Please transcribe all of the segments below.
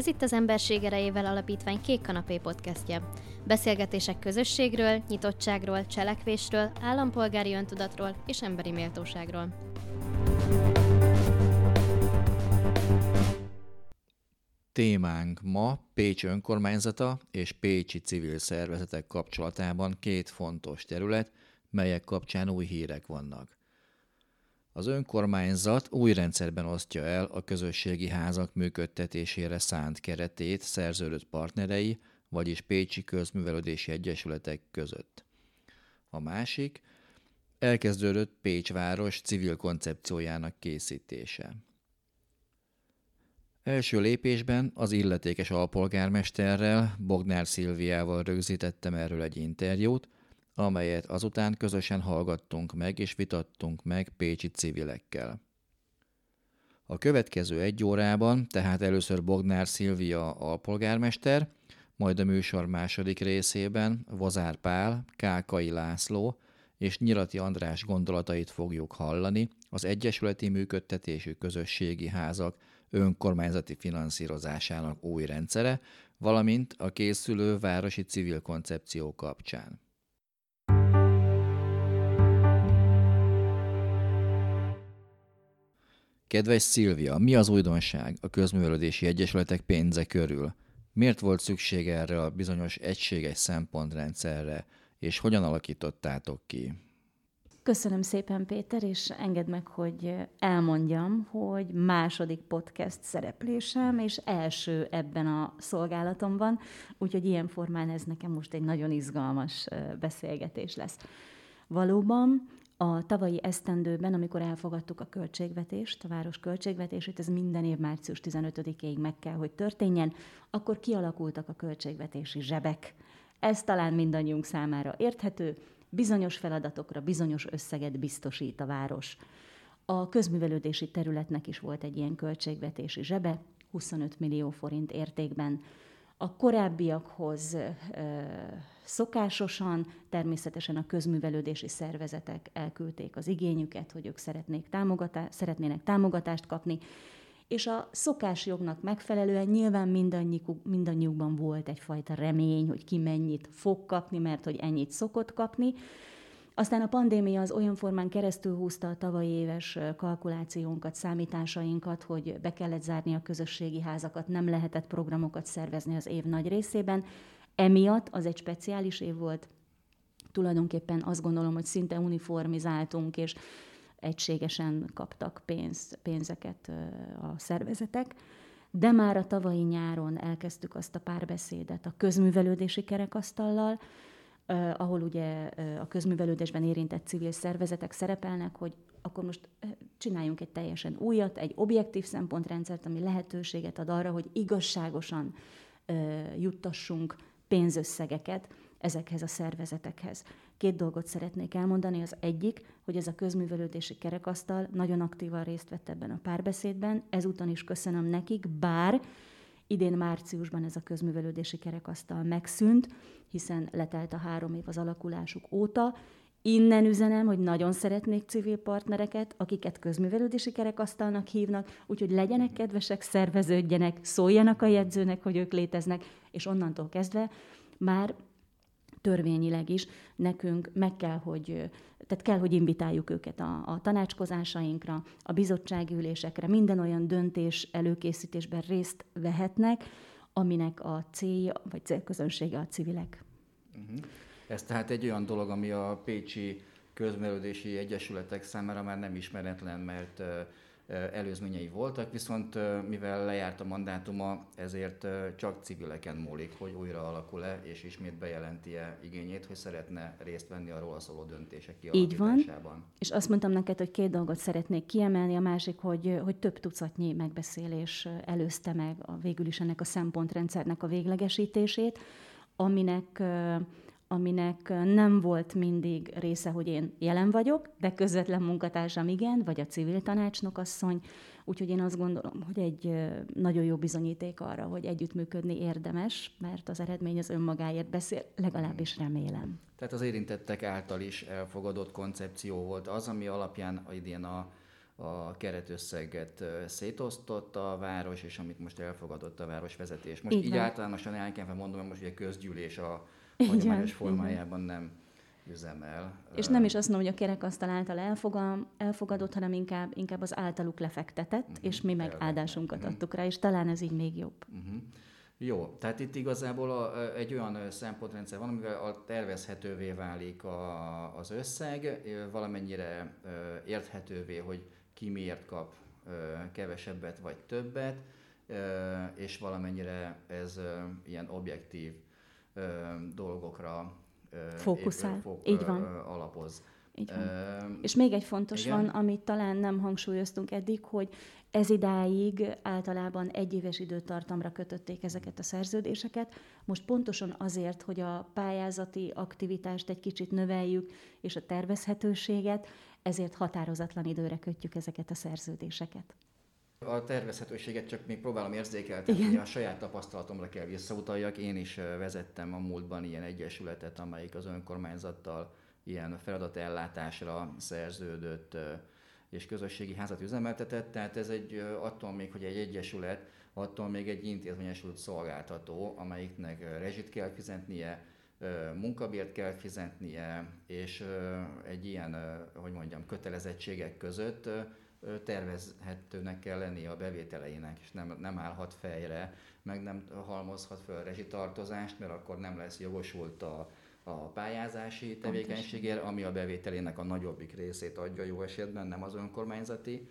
Ez itt az Emberség erejével alapítvány Kék Kanapé podcastje. Beszélgetések közösségről, nyitottságról, cselekvésről, állampolgári öntudatról és emberi méltóságról. Témánk ma Pécs önkormányzata és pécsi civil szervezetek kapcsolatában két fontos terület, melyek kapcsán új hírek vannak. Az önkormányzat új rendszerben osztja el a közösségi házak működtetésére szánt keretét szerződött partnerei, vagyis Pécsi Közművelődési Egyesületek között. A másik, elkezdődött Pécs város civil koncepciójának készítése. Első lépésben az illetékes alpolgármesterrel, Bognár Szilviával rögzítettem erről egy interjút, amelyet azután közösen hallgattunk meg és vitattunk meg pécsi civilekkel. A következő egy órában, tehát először Bognár Szilvia alpolgármester, majd a műsor második részében Vozár Pál, Kákai László és Nyirati András gondolatait fogjuk hallani az egyesületi működtetésű közösségi házak önkormányzati finanszírozásának új rendszere, valamint a készülő városi civil koncepció kapcsán. Kedves Szilvia, mi az újdonság a közművelődési egyesületek pénze körül? Miért volt szükség erre a bizonyos egységes szempontrendszerre, és hogyan alakítottátok ki? Köszönöm szépen, Péter, és engedd meg, hogy elmondjam, hogy második podcast szereplésem, és első ebben a szolgálatomban, úgyhogy ilyen formán ez nekem most egy nagyon izgalmas beszélgetés lesz. Valóban a tavalyi esztendőben, amikor elfogadtuk a költségvetést, a város költségvetését, ez minden év március 15-ig meg kell, hogy történjen, akkor kialakultak a költségvetési zsebek. Ez talán mindannyiunk számára érthető, bizonyos feladatokra bizonyos összeget biztosít a város. A közművelődési területnek is volt egy ilyen költségvetési zsebe, 25 millió forint értékben. A korábbiakhoz Szokásosan természetesen a közművelődési szervezetek elküldték az igényüket, hogy ők szeretnék támogatá- szeretnének támogatást kapni, és a szokásjognak megfelelően nyilván mindannyiuk, mindannyiukban volt egyfajta remény, hogy ki mennyit fog kapni, mert hogy ennyit szokott kapni. Aztán a pandémia az olyan formán keresztül húzta a tavalyi éves kalkulációnkat, számításainkat, hogy be kellett zárni a közösségi házakat, nem lehetett programokat szervezni az év nagy részében, Emiatt az egy speciális év volt, tulajdonképpen azt gondolom, hogy szinte uniformizáltunk, és egységesen kaptak pénz, pénzeket a szervezetek. De már a tavalyi nyáron elkezdtük azt a párbeszédet a közművelődési kerekasztallal, ahol ugye a közművelődésben érintett civil szervezetek szerepelnek, hogy akkor most csináljunk egy teljesen újat, egy objektív szempontrendszert, ami lehetőséget ad arra, hogy igazságosan juttassunk pénzösszegeket ezekhez a szervezetekhez. Két dolgot szeretnék elmondani. Az egyik, hogy ez a közművelődési kerekasztal nagyon aktívan részt vett ebben a párbeszédben. Ezúton is köszönöm nekik, bár idén márciusban ez a közművelődési kerekasztal megszűnt, hiszen letelt a három év az alakulásuk óta, Innen üzenem, hogy nagyon szeretnék civil partnereket, akiket közművelődési kerekasztalnak hívnak, úgyhogy legyenek kedvesek, szerveződjenek, szóljanak a jegyzőnek, hogy ők léteznek, és onnantól kezdve már törvényileg is nekünk meg kell, hogy, tehát kell, hogy invitáljuk őket a, a tanácskozásainkra, a bizottsági ülésekre, minden olyan döntés előkészítésben részt vehetnek, aminek a célja, vagy célközönsége a civilek. Uh-huh. Ez tehát egy olyan dolog, ami a Pécsi Közművelődési Egyesületek számára már nem ismeretlen, mert előzményei voltak, viszont mivel lejárt a mandátuma, ezért csak civileken múlik, hogy újra alakul-e, és ismét bejelenti-e igényét, hogy szeretne részt venni a róla szóló döntések Így van, és azt mondtam neked, hogy két dolgot szeretnék kiemelni, a másik, hogy, hogy több tucatnyi megbeszélés előzte meg a végül is ennek a szempontrendszernek a véglegesítését, aminek aminek nem volt mindig része, hogy én jelen vagyok, de közvetlen munkatársam igen, vagy a civil tanácsnokasszony, úgyhogy én azt gondolom, hogy egy nagyon jó bizonyíték arra, hogy együttműködni érdemes, mert az eredmény az önmagáért beszél, legalábbis remélem. Tehát az érintettek által is elfogadott koncepció volt az, ami alapján idén a a keretösszeget szétosztott a város, és amit most elfogadott a városvezetés. Most így, így általánosan elkenve mondom, hogy most ugye közgyűlés a hagyományos formájában nem üzemel. És nem is azt mondom, hogy a kerekasztal által elfogad, elfogadott, hanem inkább, inkább az általuk lefektetett, uh-huh, és mi meg áldásunkat uh-huh. adtuk rá, és talán ez így még jobb. Uh-huh. Jó, tehát itt igazából a, egy olyan szempontrendszer van, amivel a tervezhetővé válik a, az összeg, valamennyire érthetővé, hogy ki miért kap kevesebbet vagy többet, és valamennyire ez ilyen objektív dolgokra fókuszál. Fók, Így van. alapoz. Így van. Uh, és még egy fontos igen? van, amit talán nem hangsúlyoztunk eddig, hogy ez idáig általában egy éves időtartamra kötötték ezeket a szerződéseket. Most pontosan azért, hogy a pályázati aktivitást egy kicsit növeljük, és a tervezhetőséget, ezért határozatlan időre kötjük ezeket a szerződéseket. A tervezhetőséget csak még próbálom érzékeltetni, a saját tapasztalatomra kell visszautaljak. Én is vezettem a múltban ilyen egyesületet, amelyik az önkormányzattal ilyen feladatellátásra szerződött és közösségi házat üzemeltetett, tehát ez egy attól még, hogy egy egyesület, attól még egy intézményesült szolgáltató, amelyiknek rezsit kell fizetnie, munkabért kell fizetnie, és egy ilyen, hogy mondjam, kötelezettségek között tervezhetőnek kell lennie a bevételeinek, és nem, nem állhat fejre, meg nem halmozhat föl rezsitartozást, mert akkor nem lesz jogosult a, a pályázási tevékenységért, ami a bevételének a nagyobbik részét adja jó esetben, nem az önkormányzati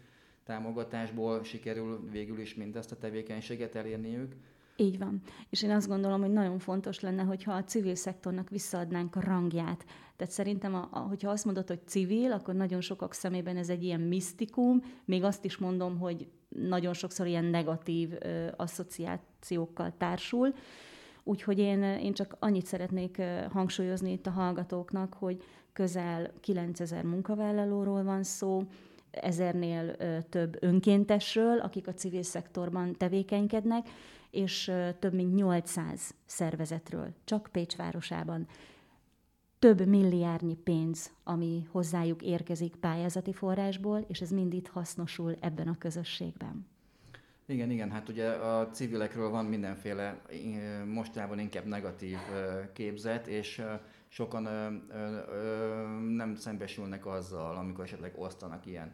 támogatásból sikerül végül is mindezt a tevékenységet elérniük. Így van. És én azt gondolom, hogy nagyon fontos lenne, hogyha a civil szektornak visszaadnánk a rangját. Tehát szerintem, a, a, hogyha azt mondod, hogy civil, akkor nagyon sokak szemében ez egy ilyen misztikum. Még azt is mondom, hogy nagyon sokszor ilyen negatív ö, asszociációkkal társul. Úgyhogy én, én csak annyit szeretnék hangsúlyozni itt a hallgatóknak, hogy közel 9000 munkavállalóról van szó, ezernél több önkéntesről, akik a civil szektorban tevékenykednek, és több mint 800 szervezetről, csak Pécs városában. Több milliárdnyi pénz, ami hozzájuk érkezik pályázati forrásból, és ez mind itt hasznosul ebben a közösségben. Igen, igen, hát ugye a civilekről van mindenféle mostában inkább negatív képzet, és sokan nem szembesülnek azzal, amikor esetleg osztanak ilyen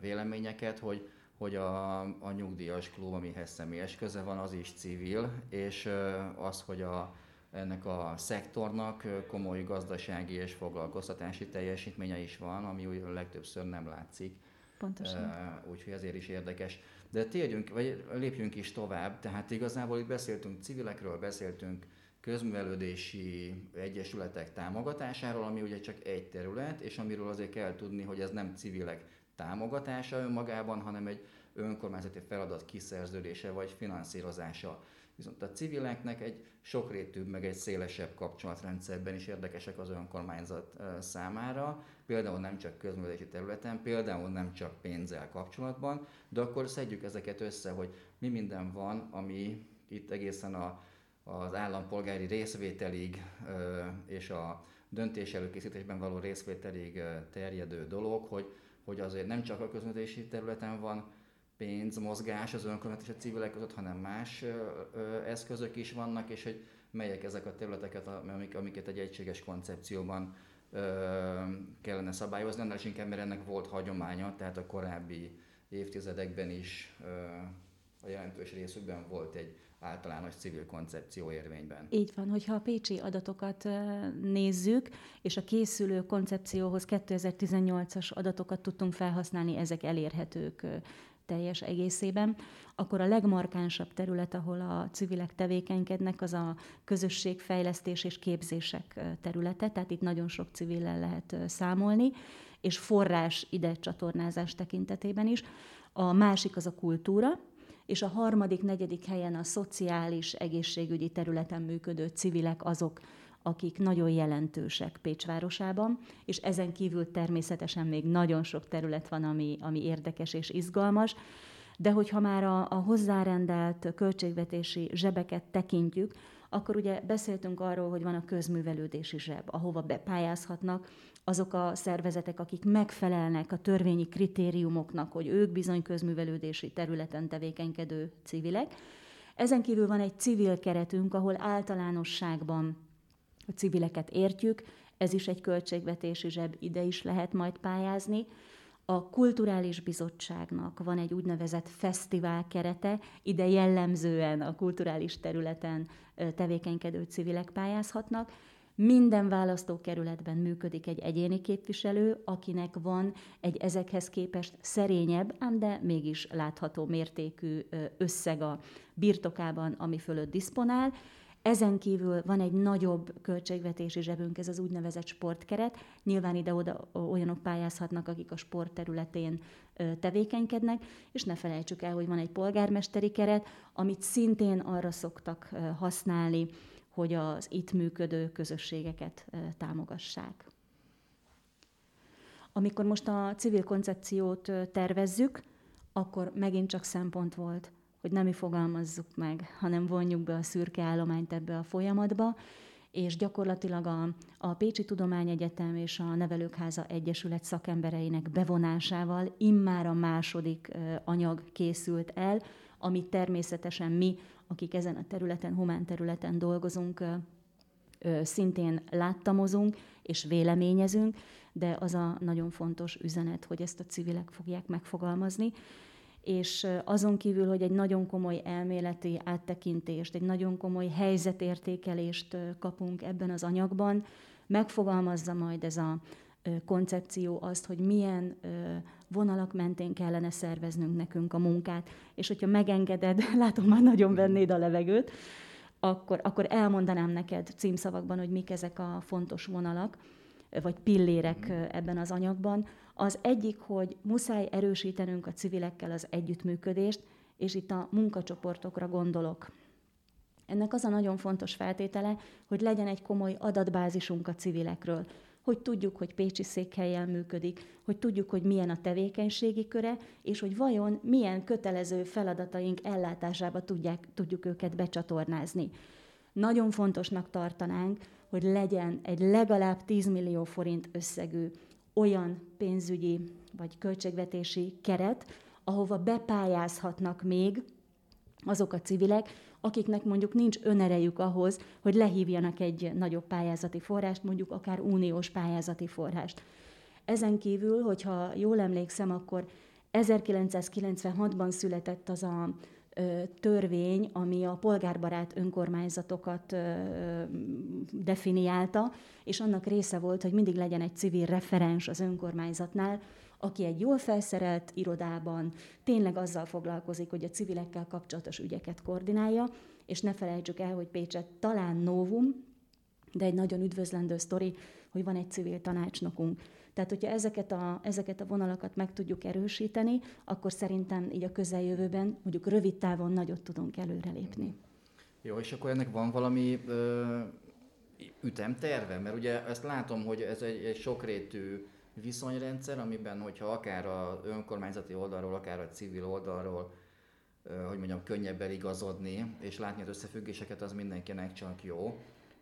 véleményeket, hogy hogy a, a nyugdíjas klub, amihez személyes köze van, az is civil, és az, hogy a, ennek a szektornak komoly gazdasági és foglalkoztatási teljesítménye is van, ami úgy legtöbbször nem látszik. Pontosan. Úgyhogy ezért is érdekes. De térjünk, vagy lépjünk is tovább. Tehát igazából itt beszéltünk civilekről, beszéltünk közművelődési egyesületek támogatásáról, ami ugye csak egy terület, és amiről azért kell tudni, hogy ez nem civilek támogatása önmagában, hanem egy önkormányzati feladat kiszerződése vagy finanszírozása. Viszont a civileknek egy sokrétűbb, meg egy szélesebb kapcsolatrendszerben is érdekesek az önkormányzat számára, például nem csak közművelési területen, például nem csak pénzzel kapcsolatban, de akkor szedjük ezeket össze, hogy mi minden van, ami itt egészen a, az állampolgári részvételig és a döntés előkészítésben való részvételig terjedő dolog, hogy hogy azért nem csak a közvetési területen van pénzmozgás az önkormányzat és a civilek között, hanem más eszközök is vannak, és hogy melyek ezek a területeket, amik, amiket egy egységes koncepcióban kellene szabályozni, annál is inkább, mert ennek volt hagyománya, tehát a korábbi évtizedekben is a jelentős részükben volt egy általános civil koncepció érvényben. Így van, hogyha a pécsi adatokat nézzük, és a készülő koncepcióhoz 2018-as adatokat tudtunk felhasználni, ezek elérhetők teljes egészében, akkor a legmarkánsabb terület, ahol a civilek tevékenykednek, az a közösségfejlesztés és képzések területe, tehát itt nagyon sok civillel lehet számolni, és forrás ide csatornázás tekintetében is. A másik az a kultúra, és a harmadik, negyedik helyen a szociális, egészségügyi területen működő civilek azok, akik nagyon jelentősek Pécs városában, és ezen kívül természetesen még nagyon sok terület van, ami, ami érdekes és izgalmas, de hogyha már a, a hozzárendelt költségvetési zsebeket tekintjük, akkor ugye beszéltünk arról, hogy van a közművelődési zseb, ahova bepályázhatnak azok a szervezetek, akik megfelelnek a törvényi kritériumoknak, hogy ők bizony közművelődési területen tevékenykedő civilek. Ezen kívül van egy civil keretünk, ahol általánosságban a civileket értjük, ez is egy költségvetési zseb, ide is lehet majd pályázni. A Kulturális Bizottságnak van egy úgynevezett fesztivál kerete, ide jellemzően a kulturális területen tevékenykedő civilek pályázhatnak. Minden választókerületben működik egy egyéni képviselő, akinek van egy ezekhez képest szerényebb, ám de mégis látható mértékű összeg a birtokában, ami fölött diszponál, ezen kívül van egy nagyobb költségvetési zsebünk, ez az úgynevezett sportkeret. Nyilván ide-oda olyanok pályázhatnak, akik a sport területén tevékenykednek, és ne felejtsük el, hogy van egy polgármesteri keret, amit szintén arra szoktak használni, hogy az itt működő közösségeket támogassák. Amikor most a civil koncepciót tervezzük, akkor megint csak szempont volt hogy nem mi fogalmazzuk meg, hanem vonjuk be a szürke állományt ebbe a folyamatba, és gyakorlatilag a, a Pécsi Tudományegyetem és a Nevelőkháza Egyesület szakembereinek bevonásával immár a második anyag készült el, amit természetesen mi, akik ezen a területen, humán területen dolgozunk, szintén láttamozunk és véleményezünk, de az a nagyon fontos üzenet, hogy ezt a civilek fogják megfogalmazni. És azon kívül, hogy egy nagyon komoly elméleti áttekintést, egy nagyon komoly helyzetértékelést kapunk ebben az anyagban, megfogalmazza majd ez a koncepció azt, hogy milyen vonalak mentén kellene szerveznünk nekünk a munkát, és hogyha megengeded, látom, már nagyon vennéd a levegőt, akkor, akkor elmondanám neked címszavakban, hogy mik ezek a fontos vonalak, vagy pillérek ebben az anyagban. Az egyik, hogy muszáj erősítenünk a civilekkel az együttműködést, és itt a munkacsoportokra gondolok. Ennek az a nagyon fontos feltétele, hogy legyen egy komoly adatbázisunk a civilekről, hogy tudjuk, hogy Pécsi székhelyen működik, hogy tudjuk, hogy milyen a tevékenységi köre, és hogy vajon milyen kötelező feladataink ellátásába tudják, tudjuk őket becsatornázni. Nagyon fontosnak tartanánk, hogy legyen egy legalább 10 millió forint összegű olyan pénzügyi vagy költségvetési keret, ahova bepályázhatnak még azok a civilek, akiknek mondjuk nincs önerejük ahhoz, hogy lehívjanak egy nagyobb pályázati forrást, mondjuk akár uniós pályázati forrást. Ezen kívül, hogyha jól emlékszem, akkor 1996-ban született az a törvény, ami a polgárbarát önkormányzatokat definiálta, és annak része volt, hogy mindig legyen egy civil referens az önkormányzatnál, aki egy jól felszerelt irodában tényleg azzal foglalkozik, hogy a civilekkel kapcsolatos ügyeket koordinálja, és ne felejtsük el, hogy Pécset talán novum, de egy nagyon üdvözlendő sztori, hogy van egy civil tanácsnokunk. Tehát, hogyha ezeket a, ezeket a vonalakat meg tudjuk erősíteni, akkor szerintem így a közeljövőben, mondjuk rövid távon nagyot tudunk előrelépni. Jó, és akkor ennek van valami ö, ütemterve? Mert ugye ezt látom, hogy ez egy, egy sokrétű viszonyrendszer, amiben, hogyha akár a önkormányzati oldalról, akár a civil oldalról, hogy mondjam, könnyebb eligazodni, és látni az összefüggéseket, az mindenkinek csak jó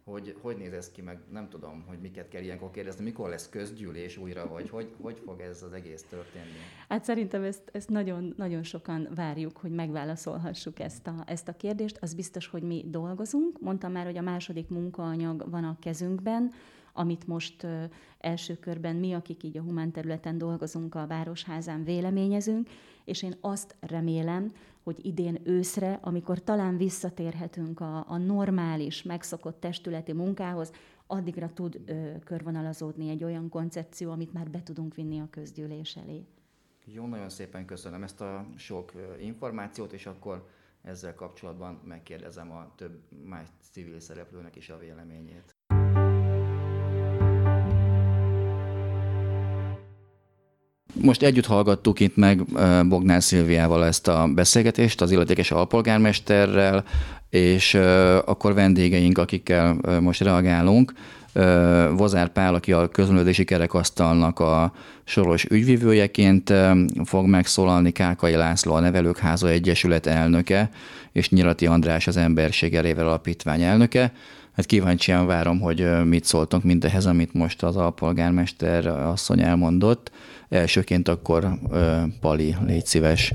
hogy hogy néz ez ki, meg nem tudom, hogy miket kell ilyenkor kérdezni, mikor lesz közgyűlés újra, vagy hogy, hogy fog ez az egész történni? Hát szerintem ezt, ezt nagyon, nagyon sokan várjuk, hogy megválaszolhassuk ezt a, ezt a kérdést. Az biztos, hogy mi dolgozunk. Mondtam már, hogy a második munkaanyag van a kezünkben, amit most első körben mi, akik így a humán területen dolgozunk a Városházán véleményezünk, és én azt remélem, hogy idén őszre, amikor talán visszatérhetünk a, a normális, megszokott testületi munkához, addigra tud ö, körvonalazódni egy olyan koncepció, amit már be tudunk vinni a közgyűlés elé. Jó, nagyon szépen köszönöm ezt a sok információt, és akkor ezzel kapcsolatban megkérdezem a több más civil szereplőnek is a véleményét. Most együtt hallgattuk itt meg Bognár Szilviával ezt a beszélgetést, az illetékes alpolgármesterrel, és akkor vendégeink, akikkel most reagálunk, Vozár Pál, aki a közművelési kerekasztalnak a soros ügyvivőjeként fog megszólalni, Kákai László a Nevelők Háza Egyesület elnöke, és Nyirati András az Emberség Erével Alapítvány elnöke. Hát kíváncsian várom, hogy mit szóltunk mindehhez, amit most az alpolgármester asszony elmondott. Elsőként akkor Pali, légy szíves,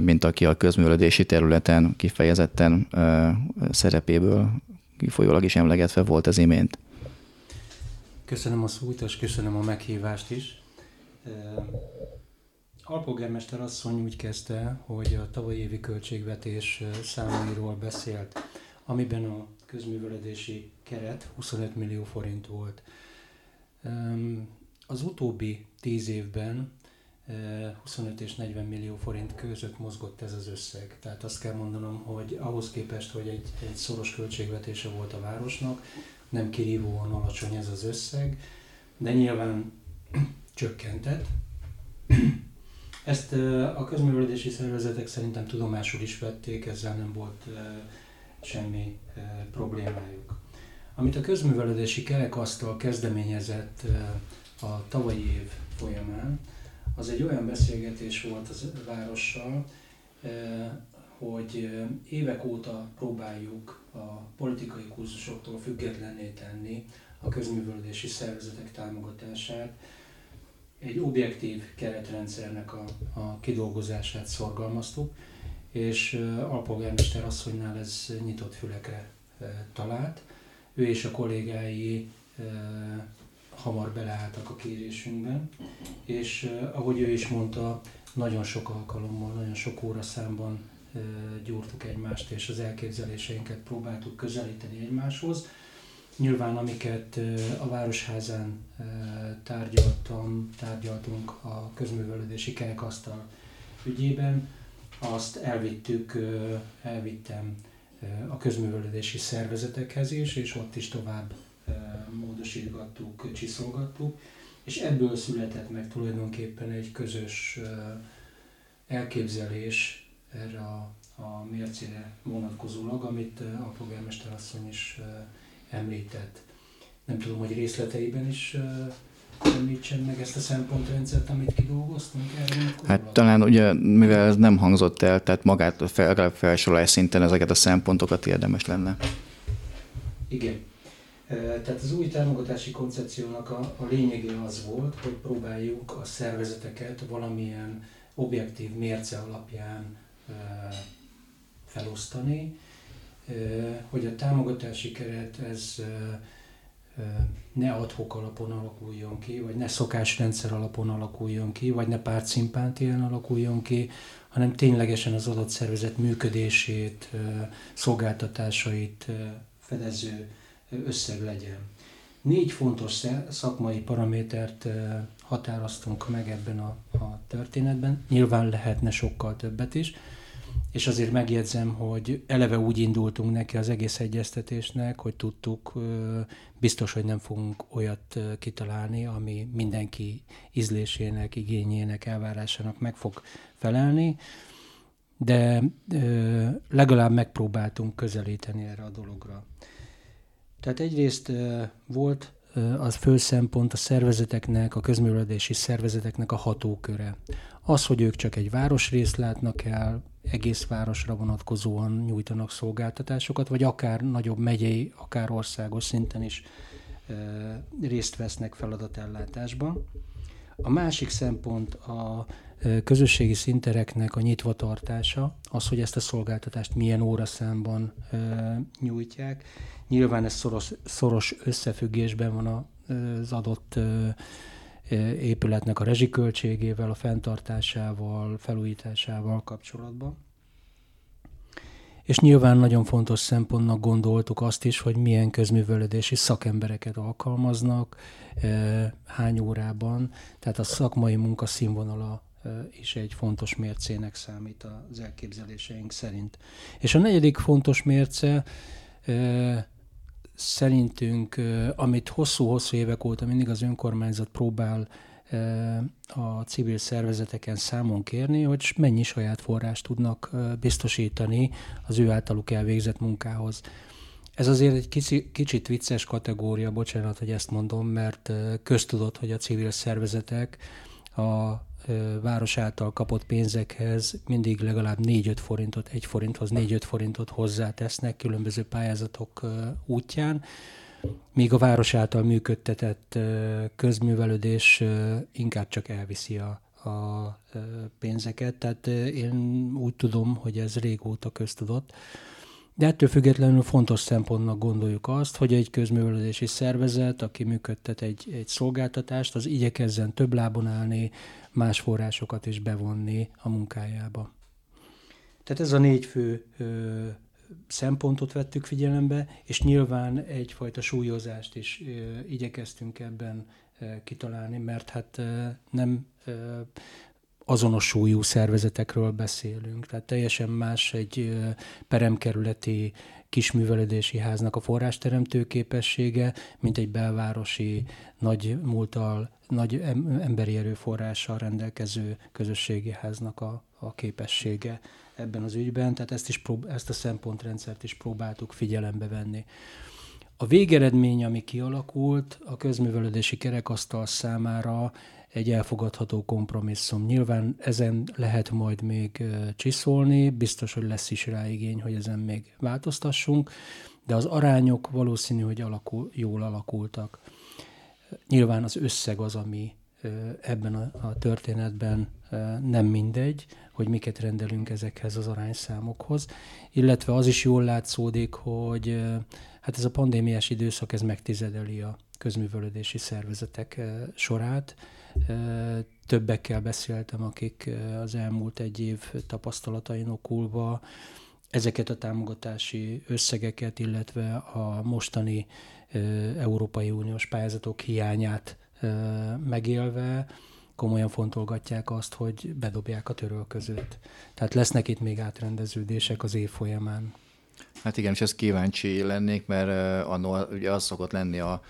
mint aki a közművelődési területen kifejezetten szerepéből kifolyólag is emlegetve volt az imént. Köszönöm a szót, és köszönöm a meghívást is. Alpolgármester asszony úgy kezdte, hogy a tavalyi évi költségvetés számairól beszélt, amiben a közművelődési keret 25 millió forint volt. Az utóbbi 10 évben 25 és 40 millió forint között mozgott ez az összeg. Tehát azt kell mondanom, hogy ahhoz képest, hogy egy, egy szoros költségvetése volt a városnak, nem kirívóan alacsony ez az összeg, de nyilván csökkentett. Ezt a közművelődési szervezetek szerintem tudomásul is vették, ezzel nem volt semmi problémájuk. Amit a közművelődési kerekasztal kezdeményezett a tavalyi év folyamán, az egy olyan beszélgetés volt az várossal, hogy évek óta próbáljuk a politikai kurzusoktól függetlenné tenni a közművelődési szervezetek támogatását, egy objektív keretrendszernek a, a kidolgozását szorgalmaztuk, és alpolgármester asszonynál ez nyitott fülekre talált. Ő és a kollégái hamar beleálltak a kérésünkben, és ahogy ő is mondta, nagyon sok alkalommal, nagyon sok óraszámban gyúrtuk egymást, és az elképzeléseinket próbáltuk közelíteni egymáshoz. Nyilván amiket a Városházán tárgyaltam, tárgyaltunk a közművelődési kerekasztal ügyében, azt elvittük, elvittem a közművelődési szervezetekhez is, és ott is tovább módosítgattuk, csiszolgattuk, és ebből született meg tulajdonképpen egy közös elképzelés erre a, a mércére vonatkozólag, amit a polgármester asszony is említett. Nem tudom, hogy részleteiben is említsen meg ezt a szempontrendszert, amit kidolgoztunk erre Hát talán ugye, mivel ez nem hangzott el, tehát magát fel, felsorolás szinten ezeket a szempontokat érdemes lenne. Igen. Tehát az új támogatási koncepciónak a, a lényege az volt, hogy próbáljuk a szervezeteket valamilyen objektív mérce alapján felosztani, hogy a támogatási keret ez ne adhok alapon alakuljon ki, vagy ne szokásrendszer alapon alakuljon ki, vagy ne pártszimpátián alakuljon ki, hanem ténylegesen az adott szervezet működését, szolgáltatásait fedező összeg legyen. Négy fontos szakmai paramétert határoztunk meg ebben a, a történetben. Nyilván lehetne sokkal többet is, és azért megjegyzem, hogy eleve úgy indultunk neki az egész egyeztetésnek, hogy tudtuk, biztos, hogy nem fogunk olyat kitalálni, ami mindenki ízlésének, igényének, elvárásának meg fog felelni, de legalább megpróbáltunk közelíteni erre a dologra. Tehát egyrészt volt az fő szempont a szervezeteknek, a közművelődési szervezeteknek a hatóköre. Az, hogy ők csak egy városrészt látnak el, egész városra vonatkozóan nyújtanak szolgáltatásokat, vagy akár nagyobb megyei, akár országos szinten is részt vesznek feladatellátásban. A másik szempont a közösségi szintereknek a nyitva tartása, az, hogy ezt a szolgáltatást milyen óraszámban nyújtják. Nyilván ez szoros, szoros összefüggésben van az adott épületnek a rezsiköltségével, a fenntartásával, felújításával kapcsolatban. És nyilván nagyon fontos szempontnak gondoltuk azt is, hogy milyen közművelődési szakembereket alkalmaznak, hány órában, tehát a szakmai munka színvonala is egy fontos mércének számít az elképzeléseink szerint. És a negyedik fontos mérce szerintünk, amit hosszú-hosszú évek óta mindig az önkormányzat próbál a civil szervezeteken számon kérni, hogy mennyi saját forrást tudnak biztosítani az ő általuk elvégzett munkához. Ez azért egy kicsi, kicsit vicces kategória, bocsánat, hogy ezt mondom, mert köztudott, hogy a civil szervezetek a város által kapott pénzekhez mindig legalább 4-5 forintot, 1 forinthoz 4-5 forintot hozzátesznek különböző pályázatok útján, míg a város által működtetett közművelődés inkább csak elviszi a, a pénzeket. Tehát én úgy tudom, hogy ez régóta köztudott. De ettől függetlenül fontos szempontnak gondoljuk azt, hogy egy közművelődési szervezet, aki működtet egy, egy szolgáltatást, az igyekezzen több lábon állni, más forrásokat is bevonni a munkájába. Tehát ez a négy fő ö, szempontot vettük figyelembe, és nyilván egyfajta súlyozást is ö, igyekeztünk ebben ö, kitalálni, mert hát ö, nem ö, azonos súlyú szervezetekről beszélünk. Tehát teljesen más egy peremkerületi kisművelődési háznak a forrásteremtő képessége, mint egy belvárosi, nagy múltal, nagy emberi erőforrással rendelkező közösségi háznak a, a képessége ebben az ügyben, tehát ezt, is prób- ezt a szempontrendszert is próbáltuk figyelembe venni. A végeredmény, ami kialakult, a közművelődési kerekasztal számára egy elfogadható kompromisszum. Nyilván ezen lehet majd még csiszolni, biztos, hogy lesz is rá igény, hogy ezen még változtassunk, de az arányok valószínű, hogy alakul, jól alakultak. Nyilván az összeg az, ami ebben a, történetben nem mindegy, hogy miket rendelünk ezekhez az arányszámokhoz, illetve az is jól látszódik, hogy hát ez a pandémiás időszak ez megtizedeli a közművelődési szervezetek sorát, Többekkel beszéltem, akik az elmúlt egy év tapasztalatain okulva ezeket a támogatási összegeket, illetve a mostani Európai Uniós pályázatok hiányát megélve komolyan fontolgatják azt, hogy bedobják a törölközőt. Tehát lesznek itt még átrendeződések az év folyamán. Hát igen, és ezt kíváncsi lennék, mert annó ugye az szokott lenni a,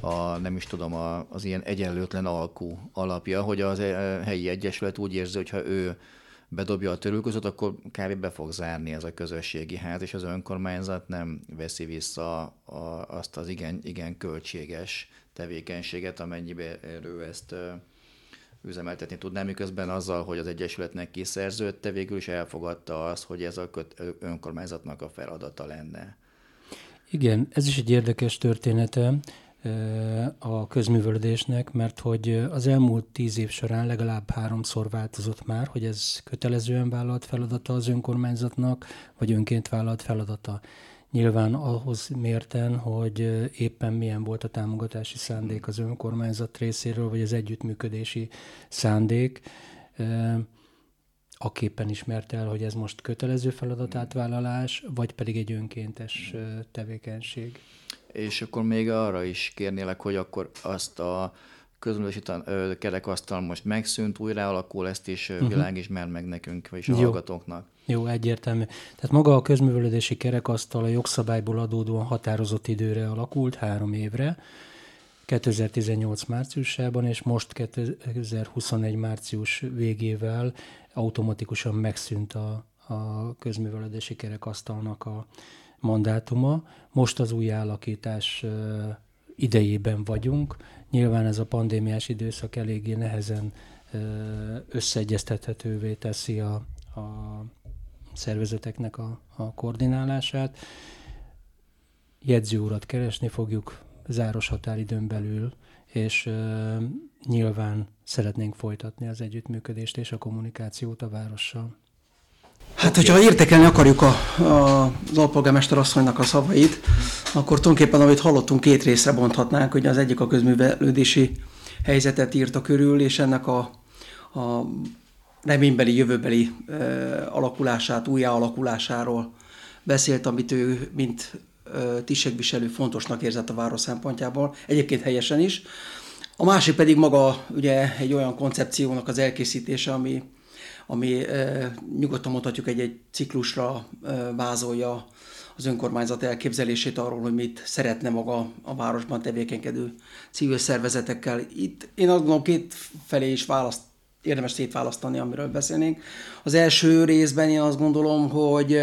a nem is tudom, a, az ilyen egyenlőtlen alkú alapja, hogy az helyi egyesület úgy érzi, hogy ha ő bedobja a törülközöt, akkor kb. be fog zárni ez a közösségi ház, és az önkormányzat nem veszi vissza a, azt az igen, igen költséges tevékenységet, amennyiben ő ezt üzemeltetni tudná, miközben azzal, hogy az Egyesületnek kiszerződte, végül is elfogadta azt, hogy ez a köt, önkormányzatnak a feladata lenne. Igen, ez is egy érdekes története a közművelődésnek, mert hogy az elmúlt tíz év során legalább háromszor változott már, hogy ez kötelezően vállalt feladata az önkormányzatnak, vagy önként vállalt feladata. Nyilván ahhoz mérten, hogy éppen milyen volt a támogatási szándék az önkormányzat részéről, vagy az együttműködési szándék, aképpen ismert el, hogy ez most kötelező feladatátvállalás, vagy pedig egy önkéntes tevékenység. És akkor még arra is kérnélek, hogy akkor azt a közművelési kerekasztal most megszűnt, újra alakul, ezt is uh-huh. világismer meg nekünk, vagy a Jó. hallgatóknak. Jó, egyértelmű. Tehát maga a közművelődési kerekasztal a jogszabályból adódóan határozott időre alakult, három évre, 2018 márciusában, és most 2021 március végével automatikusan megszűnt a, a közművelődési kerekasztalnak a mandátuma. Most az új állakítás idejében vagyunk. Nyilván ez a pandémiás időszak eléggé nehezen összeegyeztethetővé teszi a, a szervezeteknek a, a koordinálását. Jegyzőurat keresni fogjuk záros határidőn belül, és nyilván szeretnénk folytatni az együttműködést és a kommunikációt a várossal. Hát, hogyha értékelni akarjuk a, a, az alpolgármester asszonynak a szavait, akkor tulajdonképpen, amit hallottunk, két részre bonthatnánk, hogy az egyik a közművelődési helyzetet írta körül, és ennek a, a reménybeli, jövőbeli e, alakulását, újjáalakulásáról beszélt, amit ő, mint e, tisztségviselő fontosnak érzett a város szempontjából, egyébként helyesen is. A másik pedig maga ugye egy olyan koncepciónak az elkészítése, ami, ami nyugodtan mondhatjuk egy-egy ciklusra vázolja az önkormányzat elképzelését arról, hogy mit szeretne maga a városban tevékenykedő civil szervezetekkel. Itt én azt gondolom két felé is választ érdemes szétválasztani, amiről beszélnénk. Az első részben én azt gondolom, hogy,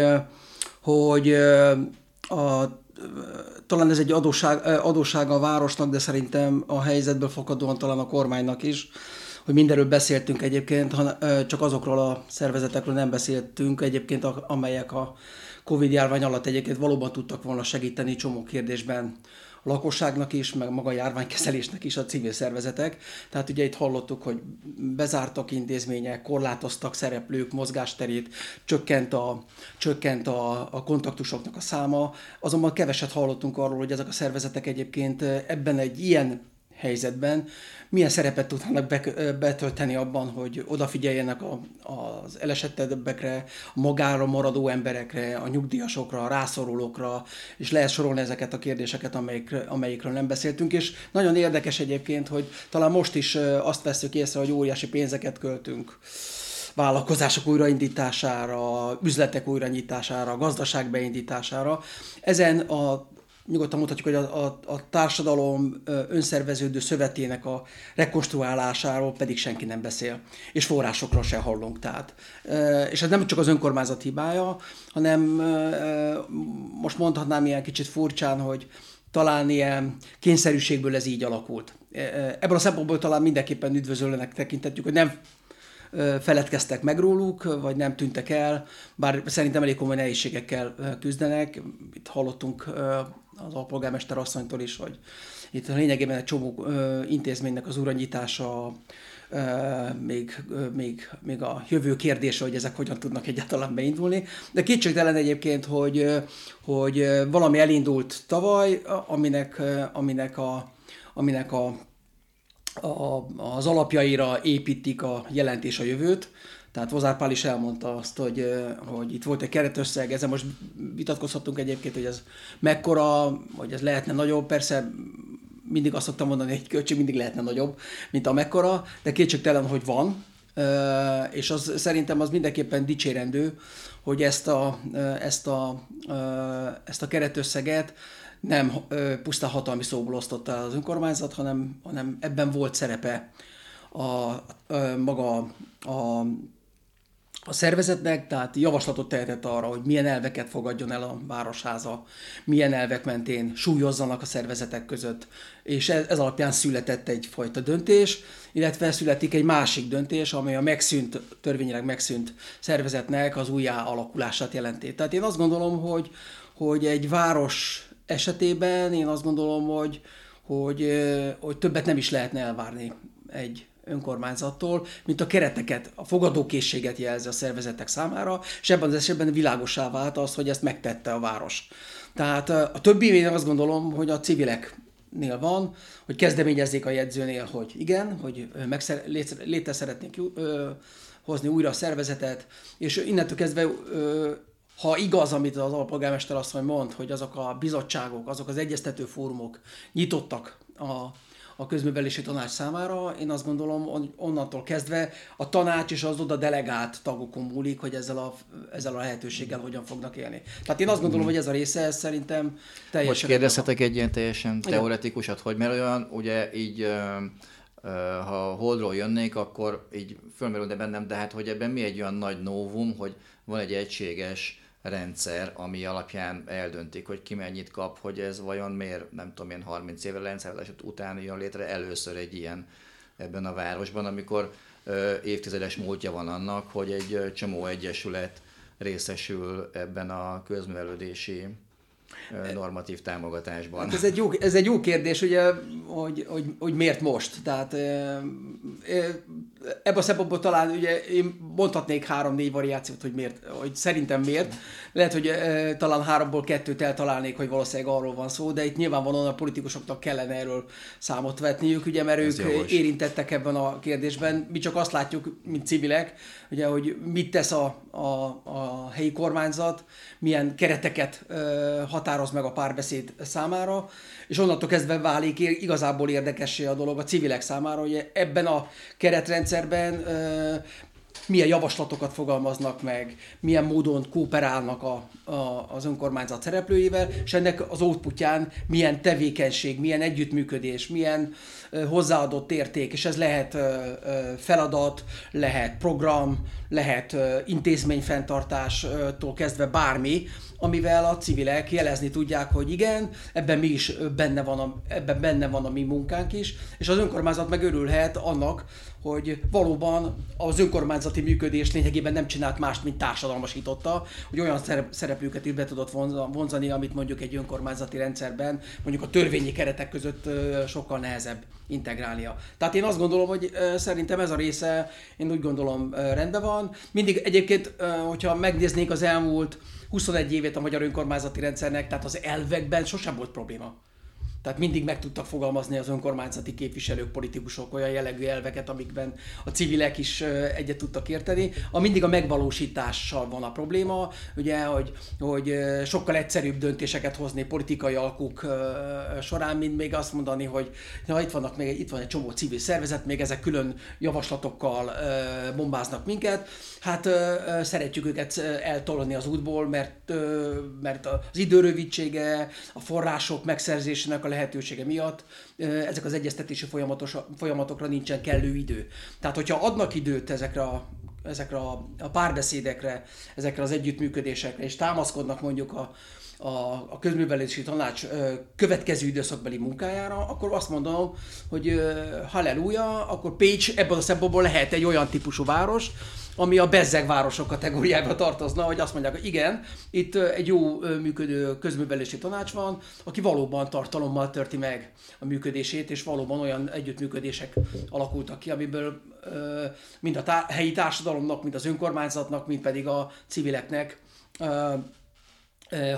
hogy a talán ez egy adósság, a városnak, de szerintem a helyzetből fakadóan talán a kormánynak is, hogy mindenről beszéltünk egyébként, csak azokról a szervezetekről nem beszéltünk egyébként, amelyek a Covid járvány alatt egyébként valóban tudtak volna segíteni csomó kérdésben a lakosságnak is, meg maga a járványkezelésnek is a civil szervezetek. Tehát ugye itt hallottuk, hogy bezártak intézmények, korlátoztak szereplők mozgásterét, csökkent a, csökkent a, a kontaktusoknak a száma, azonban keveset hallottunk arról, hogy ezek a szervezetek egyébként ebben egy ilyen helyzetben milyen szerepet tudnak betölteni abban, hogy odafigyeljenek a, az elesettebbekre, a magára maradó emberekre, a nyugdíjasokra, a rászorulókra, és lehet sorolni ezeket a kérdéseket, amelyik, amelyikről nem beszéltünk, és nagyon érdekes egyébként, hogy talán most is azt veszük észre, hogy óriási pénzeket költünk vállalkozások újraindítására, üzletek újranyitására, gazdaság beindítására. Ezen a nyugodtan mondhatjuk, hogy a, a, a társadalom önszerveződő szövetének a rekonstruálásáról pedig senki nem beszél, és forrásokról se hallunk. Tehát. És ez nem csak az önkormányzat hibája, hanem most mondhatnám ilyen kicsit furcsán, hogy talán ilyen kényszerűségből ez így alakult. Ebből a szempontból talán mindenképpen üdvözölőnek tekintetjük, hogy nem feledkeztek meg róluk, vagy nem tűntek el, bár szerintem elég komoly nehézségekkel küzdenek. Itt hallottunk az alpolgármester asszonytól is, hogy itt a lényegében egy csomó intézménynek az uranyítása, még, még, még a jövő kérdése, hogy ezek hogyan tudnak egyáltalán beindulni. De kétségtelen egyébként, hogy, hogy valami elindult tavaly, aminek, aminek, a, aminek a, a, az alapjaira építik a jelentés a jövőt, tehát Vozár is elmondta azt, hogy, hogy itt volt egy keretösszeg, ezzel most vitatkozhatunk egyébként, hogy ez mekkora, hogy ez lehetne nagyobb, persze mindig azt szoktam mondani, hogy egy költség mindig lehetne nagyobb, mint a mekkora, de kétségtelen, hogy van, és az, szerintem az mindenképpen dicsérendő, hogy ezt a, ezt a, ezt a keretösszeget nem pusztán hatalmi szóból osztotta az önkormányzat, hanem, hanem ebben volt szerepe a, a maga a a szervezetnek, tehát javaslatot tehetett arra, hogy milyen elveket fogadjon el a városháza, milyen elvek mentén súlyozzanak a szervezetek között, és ez, ez alapján született egyfajta döntés, illetve születik egy másik döntés, amely a megszűnt, törvényileg megszűnt szervezetnek az újjá alakulását jelenti. Tehát én azt gondolom, hogy, hogy egy város esetében én azt gondolom, hogy, hogy, hogy többet nem is lehetne elvárni egy önkormányzattól, mint a kereteket, a fogadókészséget jelzi a szervezetek számára, és ebben az esetben világosá vált az, hogy ezt megtette a város. Tehát a többi én azt gondolom, hogy a civilek nél van, hogy kezdeményezzék a jegyzőnél, hogy igen, hogy megszer- létre szeretnék hozni újra a szervezetet, és innentől kezdve ha igaz, amit az alpolgármester azt mond, hogy azok a bizottságok, azok az egyeztető fórumok nyitottak a a közművelési tanács számára. Én azt gondolom, hogy onnantól kezdve a tanács és az oda delegált tagokon múlik, hogy ezzel a, ezzel a lehetőséggel hogyan fognak élni. Tehát én azt gondolom, hogy ez a része ez szerintem teljesen... Most kérdezhetek egy ilyen teljesen teoretikusat, hogy mert olyan, ugye így ha holdról jönnék, akkor így fölmerülne bennem, de hát hogy ebben mi egy olyan nagy novum, hogy van egy egységes rendszer, ami alapján eldöntik, hogy ki mennyit kap, hogy ez vajon miért, nem tudom én, 30 évre rendszerváltás után jön létre először egy ilyen ebben a városban, amikor ö, évtizedes múltja van annak, hogy egy csomó egyesület részesül ebben a közművelődési normatív támogatásban? Hát ez, egy jó, ez egy jó kérdés, ugye, hogy, hogy, hogy miért most. Tehát ebben a szempontból talán ugye én mondhatnék három-négy variációt, hogy miért, hogy szerintem miért. Lehet, hogy talán háromból kettőt eltalálnék, hogy valószínűleg arról van szó, de itt nyilvánvalóan a politikusoknak kellene erről számot vetniük, ugye, mert Ez ők érintettek ebben a kérdésben. Mi csak azt látjuk, mint civilek, ugye, hogy mit tesz a, a, a helyi kormányzat, milyen kereteket határoz meg a párbeszéd számára, és onnantól kezdve válik igazából érdekessé a dolog a civilek számára, hogy ebben a keretrendszerben milyen javaslatokat fogalmaznak meg, milyen módon kooperálnak a, a, az önkormányzat szereplőivel, és ennek az outputján milyen tevékenység, milyen együttműködés, milyen ö, hozzáadott érték, és ez lehet feladat, lehet program, lehet intézményfenntartástól kezdve bármi, amivel a civilek jelezni tudják, hogy igen, ebben mi is benne van a, ebben benne van a mi munkánk is, és az önkormányzat meg örülhet annak, hogy valóban az önkormányzati működés lényegében nem csinált mást, mint társadalmasította, hogy olyan szereplőket is be tudott vonzani, amit mondjuk egy önkormányzati rendszerben, mondjuk a törvényi keretek között sokkal nehezebb integrálnia. Tehát én azt gondolom, hogy szerintem ez a része, én úgy gondolom rendben van. Mindig egyébként, hogyha megnéznék az elmúlt 21 évét a magyar önkormányzati rendszernek, tehát az elvekben sosem volt probléma. Tehát mindig meg tudtak fogalmazni az önkormányzati képviselők, politikusok olyan jellegű elveket, amikben a civilek is egyet tudtak érteni. A mindig a megvalósítással van a probléma, ugye, hogy, hogy sokkal egyszerűbb döntéseket hozni politikai alkuk során, mint még azt mondani, hogy na, itt, vannak még, itt van egy csomó civil szervezet, még ezek külön javaslatokkal bombáznak minket. Hát szeretjük őket eltolni az útból, mert, mert az időrövidsége, a források megszerzésének a lehetősége miatt ezek az egyeztetési folyamatos, folyamatokra nincsen kellő idő. Tehát, hogyha adnak időt ezekre a ezekre a, párbeszédekre, ezekre az együttműködésekre, és támaszkodnak mondjuk a, a, a közművelési tanács következő időszakbeli munkájára, akkor azt mondom, hogy halleluja, akkor Pécs ebből a szempontból lehet egy olyan típusú város, ami a bezzeg városok kategóriába tartozna, hogy azt mondják, hogy igen, itt egy jó működő közművelési tanács van, aki valóban tartalommal törti meg a működését, és valóban olyan együttműködések alakultak ki, amiből mind a tá- helyi társadalomnak, mind az önkormányzatnak, mind pedig a civileknek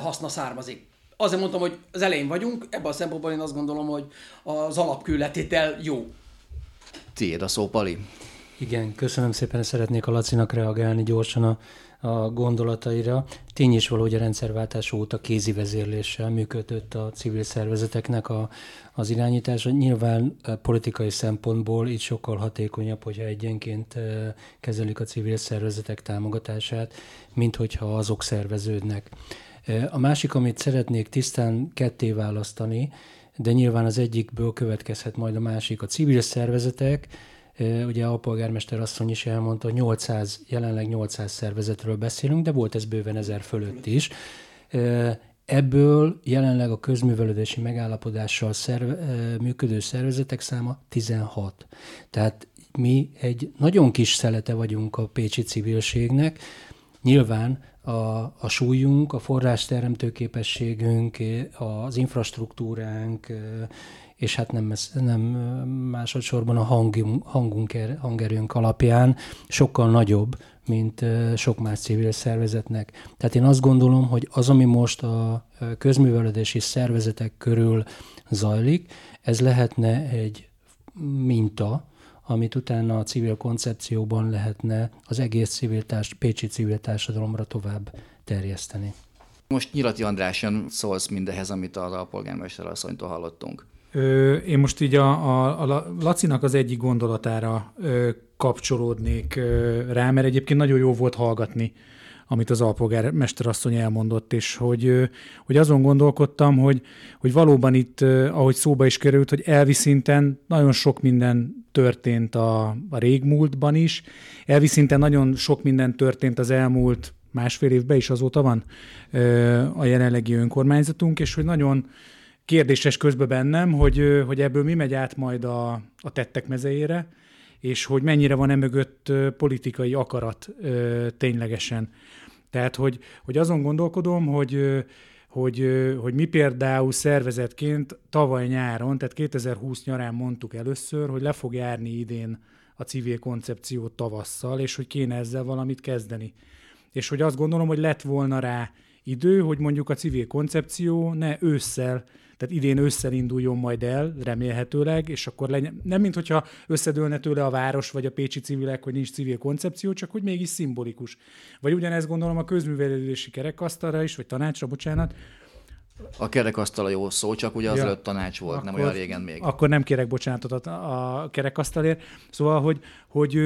haszna származik. Azért mondtam, hogy az elején vagyunk, ebben a szempontból én azt gondolom, hogy az alapkülletétel jó. Tiéd a szó, Pali. Igen, köszönöm szépen, szeretnék a Lacinak reagálni gyorsan a, a gondolataira. Tény is való, hogy a rendszerváltás óta kézi vezérléssel működött a civil szervezeteknek a, az irányítása. Nyilván politikai szempontból itt sokkal hatékonyabb, hogyha egyenként kezelik a civil szervezetek támogatását, mint hogyha azok szerveződnek. A másik, amit szeretnék tisztán ketté választani, de nyilván az egyikből következhet majd a másik. A civil szervezetek, ugye a polgármester asszony is elmondta, hogy 800, jelenleg 800 szervezetről beszélünk, de volt ez bőven ezer fölött is. Ebből jelenleg a közművelődési megállapodással szerve, működő szervezetek száma 16. Tehát mi egy nagyon kis szelete vagyunk a pécsi civilségnek. Nyilván a, a súlyunk, a forrásteremtő képességünk, az infrastruktúránk, és hát nem, nem másodszorban a hangunk, hangunk, er, hangerőnk alapján sokkal nagyobb, mint sok más civil szervezetnek. Tehát én azt gondolom, hogy az, ami most a közművelődési szervezetek körül zajlik, ez lehetne egy minta, amit utána a civil koncepcióban lehetne az egész civil társ, pécsi civil társadalomra tovább terjeszteni. Most Nyilati Andráson szólsz mindehez, amit az alpolgármester asszonytól hallottunk. Ö, én most így a, a, a Lacinak az egyik gondolatára ö, kapcsolódnék ö, rá, mert egyébként nagyon jó volt hallgatni, amit az alpolgármester asszony elmondott, és hogy, hogy azon gondolkodtam, hogy, hogy valóban itt, ahogy szóba is került, hogy elvi szinten nagyon sok minden történt a, a régmúltban is, elvi szinten nagyon sok minden történt az elmúlt másfél évben is azóta van a jelenlegi önkormányzatunk, és hogy nagyon kérdéses közben bennem, hogy, hogy ebből mi megy át majd a, a tettek mezejére, és hogy mennyire van emögött politikai akarat ténylegesen. Tehát, hogy, hogy azon gondolkodom, hogy, hogy, hogy mi például szervezetként tavaly nyáron, tehát 2020 nyarán mondtuk először, hogy le fog járni idén a civil koncepció tavasszal, és hogy kéne ezzel valamit kezdeni. És hogy azt gondolom, hogy lett volna rá idő, hogy mondjuk a civil koncepció ne ősszel tehát idén ősszel induljon majd el, remélhetőleg, és akkor legyen, nem mint hogyha összedőlne tőle a város vagy a pécsi civilek, hogy nincs civil koncepció, csak hogy mégis szimbolikus. Vagy ugyanezt gondolom a közművelődési kerekasztalra is, vagy tanácsra, bocsánat, a kerekasztal a jó szó, csak ugye az ja, előtt tanács volt, akkor, nem olyan régen még. Akkor nem kérek bocsánatot a, kerekasztalért. Szóval, hogy, hogy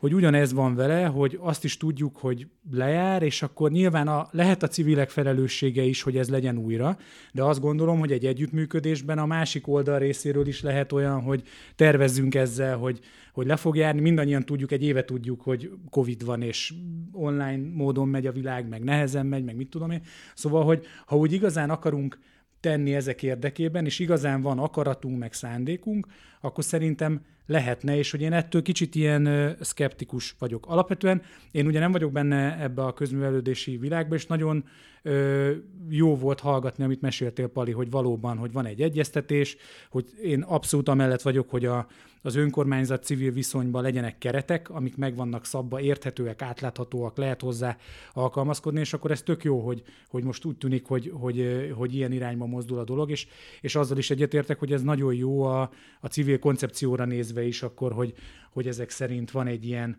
hogy ugyanez van vele, hogy azt is tudjuk, hogy lejár, és akkor nyilván a, lehet a civilek felelőssége is, hogy ez legyen újra, de azt gondolom, hogy egy együttműködésben a másik oldal részéről is lehet olyan, hogy tervezzünk ezzel, hogy, hogy le fog járni. Mindannyian tudjuk, egy éve tudjuk, hogy Covid van, és online módon megy a világ, meg nehezen megy, meg mit tudom én. Szóval, hogy ha úgy igazán akarunk tenni ezek érdekében, és igazán van akaratunk, meg szándékunk, akkor szerintem lehetne, és hogy én ettől kicsit ilyen szkeptikus vagyok. Alapvetően én ugye nem vagyok benne ebbe a közművelődési világba, és nagyon ö, jó volt hallgatni, amit meséltél, Pali, hogy valóban, hogy van egy egyeztetés, hogy én abszolút amellett vagyok, hogy a, az önkormányzat civil viszonyban legyenek keretek, amik meg vannak szabva, érthetőek, átláthatóak, lehet hozzá alkalmazkodni, és akkor ez tök jó, hogy, hogy most úgy tűnik, hogy, hogy, hogy ilyen irányba mozdul a dolog, és, és azzal is egyetértek, hogy ez nagyon jó a, a civil koncepcióra nézve is akkor, hogy, hogy ezek szerint van egy ilyen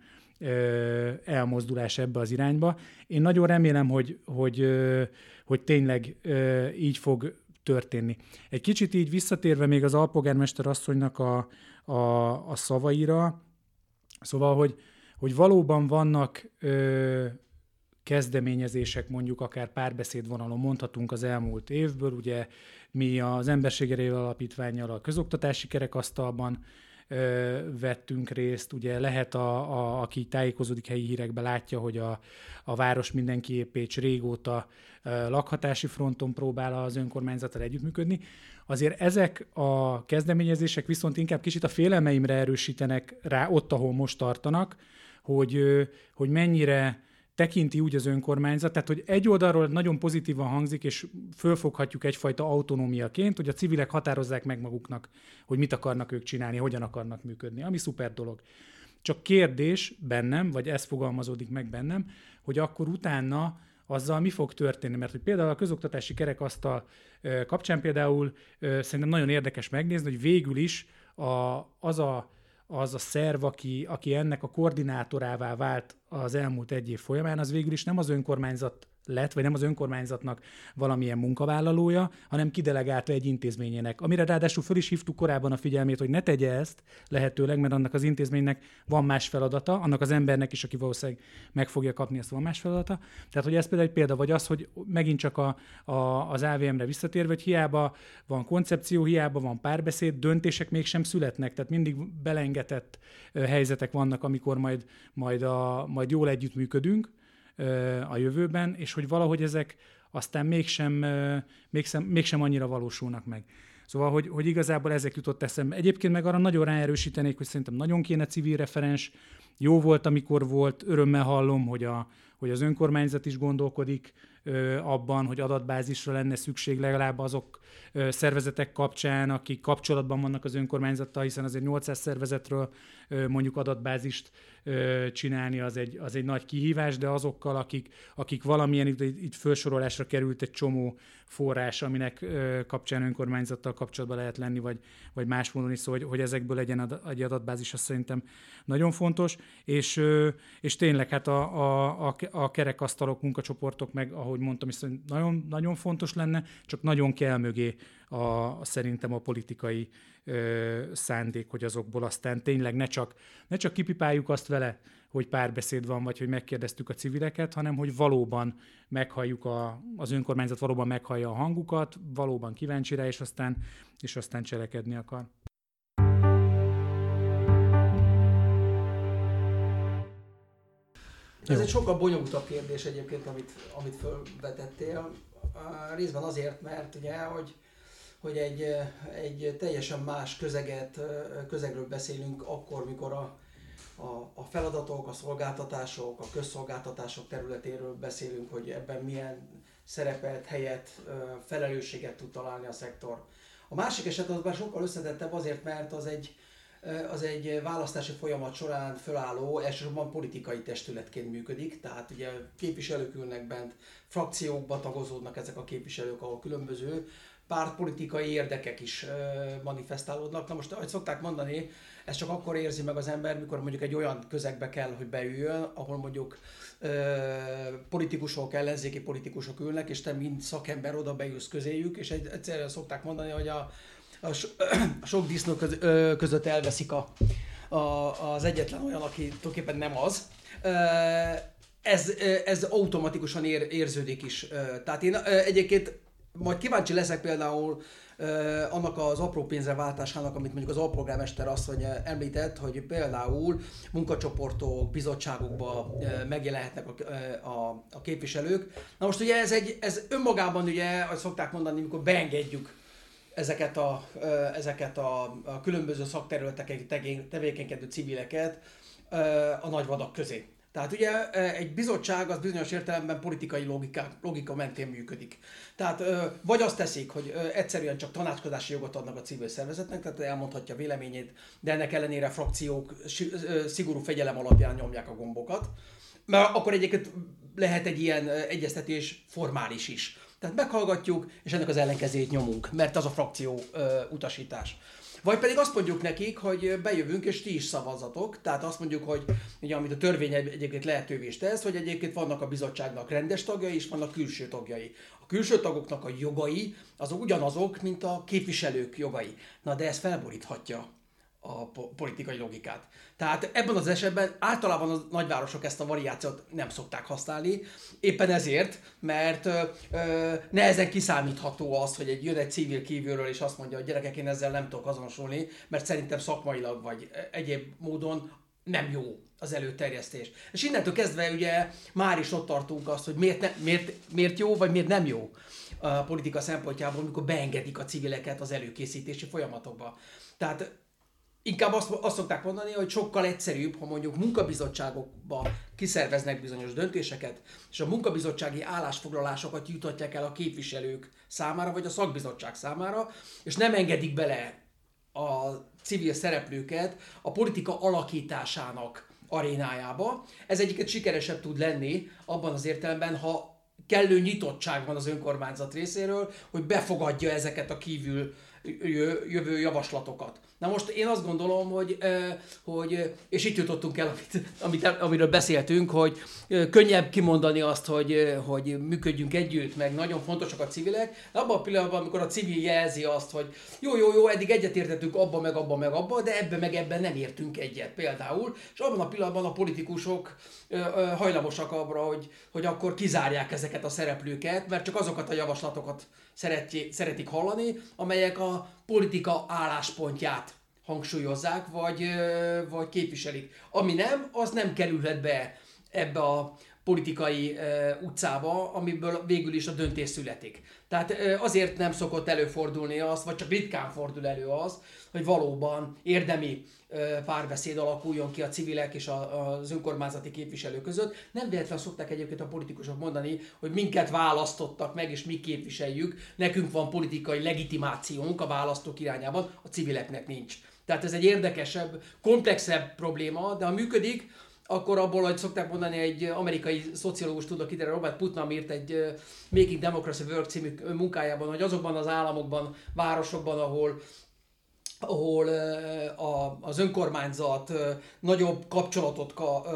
elmozdulás ebbe az irányba. Én nagyon remélem, hogy, hogy, hogy tényleg így fog történni. Egy kicsit így visszatérve még az alpolgármester asszonynak a, a, a szavaira, szóval, hogy, hogy valóban vannak ö, kezdeményezések, mondjuk akár párbeszéd vonalon mondhatunk az elmúlt évből, ugye mi az Emberségerével Alapítványjal a közoktatási kerekasztalban vettünk részt. Ugye lehet, a, a, aki tájékozódik helyi hírekben, látja, hogy a, a város mindenki építs régóta lakhatási fronton próbál az önkormányzattal együttműködni. Azért ezek a kezdeményezések viszont inkább kicsit a félelmeimre erősítenek rá ott, ahol most tartanak, hogy, hogy mennyire tekinti úgy az önkormányzat, tehát hogy egy oldalról nagyon pozitívan hangzik, és fölfoghatjuk egyfajta autonómiaként, hogy a civilek határozzák meg maguknak, hogy mit akarnak ők csinálni, hogyan akarnak működni, ami szuper dolog. Csak kérdés bennem, vagy ez fogalmazódik meg bennem, hogy akkor utána azzal mi fog történni. Mert hogy például a közoktatási kerekasztal kapcsán például szerintem nagyon érdekes megnézni, hogy végül is a, az a az a szerv, aki, aki ennek a koordinátorává vált az elmúlt egy év folyamán, az végül is nem az önkormányzat lett, vagy nem az önkormányzatnak valamilyen munkavállalója, hanem kidelegálta egy intézményének. Amire ráadásul föl is hívtuk korábban a figyelmét, hogy ne tegye ezt lehetőleg, mert annak az intézménynek van más feladata, annak az embernek is, aki valószínűleg meg fogja kapni, ezt van más feladata. Tehát, hogy ez például egy példa, vagy az, hogy megint csak a, a, az AVM-re visszatérve, hogy hiába van koncepció, hiába van párbeszéd, döntések mégsem születnek, tehát mindig belengetett helyzetek vannak, amikor majd, majd, a, majd jól együttműködünk, a jövőben, és hogy valahogy ezek aztán mégsem, mégsem, mégsem annyira valósulnak meg. Szóval, hogy, hogy igazából ezek jutott eszembe. Egyébként meg arra nagyon ráerősítenék, hogy szerintem nagyon kéne civil referens. Jó volt, amikor volt, örömmel hallom, hogy, a, hogy az önkormányzat is gondolkodik ö, abban, hogy adatbázisra lenne szükség legalább azok ö, szervezetek kapcsán, akik kapcsolatban vannak az önkormányzattal, hiszen azért 800 szervezetről ö, mondjuk adatbázist csinálni az egy, az egy nagy kihívás, de azokkal, akik, akik valamilyen itt, itt felsorolásra került egy csomó forrás, aminek kapcsán önkormányzattal kapcsolatban lehet lenni, vagy, vagy más módon is szó, hogy, hogy ezekből legyen egy adatbázis, az szerintem nagyon fontos, és, és tényleg hát a, a, a, a kerekasztalok, munkacsoportok meg, ahogy mondtam, is nagyon, nagyon fontos lenne, csak nagyon kell mögé a, szerintem a politikai ö, szándék, hogy azokból aztán tényleg ne csak, ne csak kipipáljuk azt vele, hogy párbeszéd van, vagy hogy megkérdeztük a civileket, hanem hogy valóban meghalljuk a, az önkormányzat, valóban meghallja a hangukat, valóban kíváncsi rá, és aztán, és aztán cselekedni akar. Ez egy sokkal bonyolultabb kérdés egyébként, amit, amit felvetettél. Részben azért, mert ugye, hogy hogy egy, egy teljesen más közeget, közegről beszélünk akkor, mikor a, a, a feladatok, a szolgáltatások, a közszolgáltatások területéről beszélünk, hogy ebben milyen szerepet, helyet, felelősséget tud találni a szektor. A másik eset az már sokkal összetettebb azért, mert az egy, az egy választási folyamat során fölálló, elsősorban politikai testületként működik, tehát ugye képviselők ülnek bent, frakciókba tagozódnak ezek a képviselők, ahol különböző pártpolitikai érdekek is manifestálódnak. Na most, ahogy szokták mondani, ez csak akkor érzi meg az ember, mikor mondjuk egy olyan közegbe kell, hogy beüljön, ahol mondjuk politikusok, ellenzéki politikusok ülnek, és te mind szakember oda beülsz közéjük, és egy, egyszerűen szokták mondani, hogy a, a, a sok disznó köz, között elveszik a, a, az egyetlen olyan, aki tulajdonképpen nem az, ez, ez automatikusan ér, érződik is. Tehát én egyébként majd kíváncsi leszek például annak az apró pénzre váltásának, amit mondjuk az alpolgármester asszony említett, hogy például munkacsoportok, bizottságokba megjelenhetnek a, a, a képviselők. Na most ugye ez, egy, ez önmagában ugye, ahogy szokták mondani, amikor beengedjük ezeket a, ezeket a, a különböző szakterületeken tevékenykedő civileket a nagyvadak közé. Tehát ugye egy bizottság az bizonyos értelemben politikai logika, logika mentén működik. Tehát vagy azt teszik, hogy egyszerűen csak tanácskozási jogot adnak a civil szervezetnek, tehát elmondhatja véleményét, de ennek ellenére frakciók szigorú fegyelem alapján nyomják a gombokat. Mert akkor egyébként lehet egy ilyen egyeztetés formális is. Tehát meghallgatjuk, és ennek az ellenkezét nyomunk, mert az a frakció utasítás. Vagy pedig azt mondjuk nekik, hogy bejövünk, és ti is szavazatok. Tehát azt mondjuk, hogy ugye, amit a törvény egyébként lehetővé is tesz, hogy egyébként vannak a bizottságnak rendes tagjai, és vannak külső tagjai. A külső tagoknak a jogai azok ugyanazok, mint a képviselők jogai. Na de ez felboríthatja a politikai logikát. Tehát ebben az esetben általában a nagyvárosok ezt a variációt nem szokták használni, éppen ezért, mert ö, nehezen kiszámítható az, hogy egy jön egy civil kívülről és azt mondja, hogy gyerekek, én ezzel nem tudok azonosulni, mert szerintem szakmailag vagy egyéb módon nem jó az előterjesztés. És innentől kezdve ugye már is ott tartunk azt, hogy miért, ne, miért, miért jó, vagy miért nem jó a politika szempontjából, amikor beengedik a civileket az előkészítési folyamatokba. Tehát Inkább azt, azt szokták mondani, hogy sokkal egyszerűbb, ha mondjuk munkabizottságokba kiszerveznek bizonyos döntéseket, és a munkabizottsági állásfoglalásokat jutatják el a képviselők számára, vagy a szakbizottság számára, és nem engedik bele a civil szereplőket a politika alakításának arénájába. Ez egyiket sikeresebb tud lenni abban az értelemben, ha kellő nyitottság van az önkormányzat részéről, hogy befogadja ezeket a kívül jövő javaslatokat. Na most én azt gondolom, hogy, hogy és itt jutottunk el, amit, amit, amiről beszéltünk, hogy könnyebb kimondani azt, hogy, hogy működjünk együtt, meg nagyon fontosak a civilek, abban a pillanatban, amikor a civil jelzi azt, hogy jó, jó, jó, eddig egyetértettünk abba, meg abba, meg abba, de ebben meg ebben nem értünk egyet például, és abban a pillanatban a politikusok hajlamosak abra, hogy, hogy akkor kizárják ezeket a szereplőket, mert csak azokat a javaslatokat szereti, szeretik hallani, amelyek a politika álláspontját hangsúlyozzák, vagy, vagy képviselik. Ami nem, az nem kerülhet be ebbe a politikai uh, utcába, amiből végül is a döntés születik. Tehát uh, azért nem szokott előfordulni az, vagy csak ritkán fordul elő az, hogy valóban érdemi párbeszéd alakuljon ki a civilek és az önkormányzati képviselők között. Nem véletlenül szokták egyébként a politikusok mondani, hogy minket választottak meg, és mi képviseljük, nekünk van politikai legitimációnk a választók irányában, a civileknek nincs. Tehát ez egy érdekesebb, komplexebb probléma, de ha működik, akkor abból, hogy szokták mondani, egy amerikai szociológus tudok ide, Robert Putnam írt egy Making Democracy Work című munkájában, hogy azokban az államokban, városokban, ahol ahol a, az önkormányzat nagyobb kapcsolatot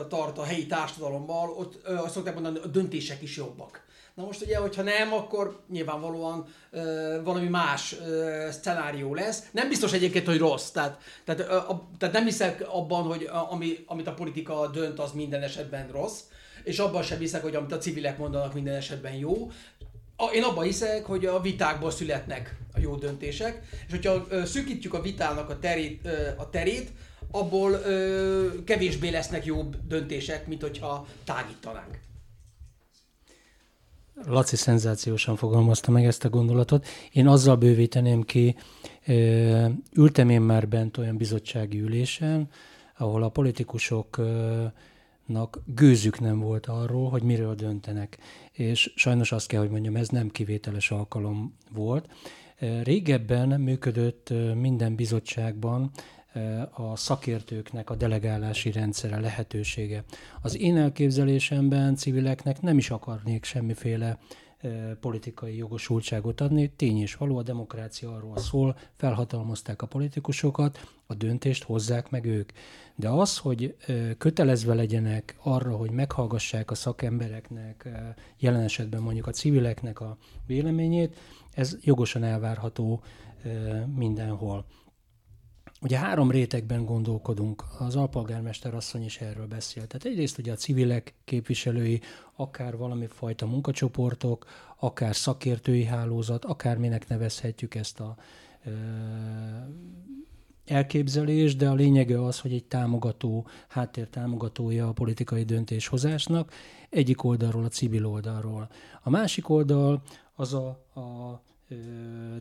tart a helyi társadalommal, ott azt szokták mondani, a döntések is jobbak. Na most ugye, hogyha nem, akkor nyilvánvalóan ö, valami más ö, szenárió lesz. Nem biztos egyébként, hogy rossz. Tehát, tehát, a, tehát nem hiszek abban, hogy ami, amit a politika dönt, az minden esetben rossz. És abban sem hiszek, hogy amit a civilek mondanak, minden esetben jó. Én abban hiszek, hogy a vitákból születnek a jó döntések, és hogyha szűkítjük a vitának a terét, a terét abból kevésbé lesznek jobb döntések, mint hogyha tágítanánk. Laci szenzációsan fogalmazta meg ezt a gondolatot. Én azzal bővíteném ki, ültem én már bent olyan bizottsági ülésen, ahol a politikusok gőzük nem volt arról, hogy miről döntenek. És sajnos azt kell, hogy mondjam, ez nem kivételes alkalom volt. Régebben működött minden bizottságban a szakértőknek a delegálási rendszere lehetősége. Az én elképzelésemben civileknek nem is akarnék semmiféle politikai jogosultságot adni. Tény és való, a demokrácia arról szól, felhatalmazták a politikusokat, a döntést hozzák meg ők. De az, hogy kötelezve legyenek arra, hogy meghallgassák a szakembereknek, jelen esetben mondjuk a civileknek a véleményét, ez jogosan elvárható mindenhol. Ugye három rétegben gondolkodunk, az alpolgármester asszony is erről beszélt. Tehát egyrészt ugye a civilek képviselői, akár valami fajta munkacsoportok, akár szakértői hálózat, akár minek nevezhetjük ezt a elképzelés, de a lényege az, hogy egy támogató, háttér támogatója a politikai döntéshozásnak, egyik oldalról, a civil oldalról. A másik oldal az a, a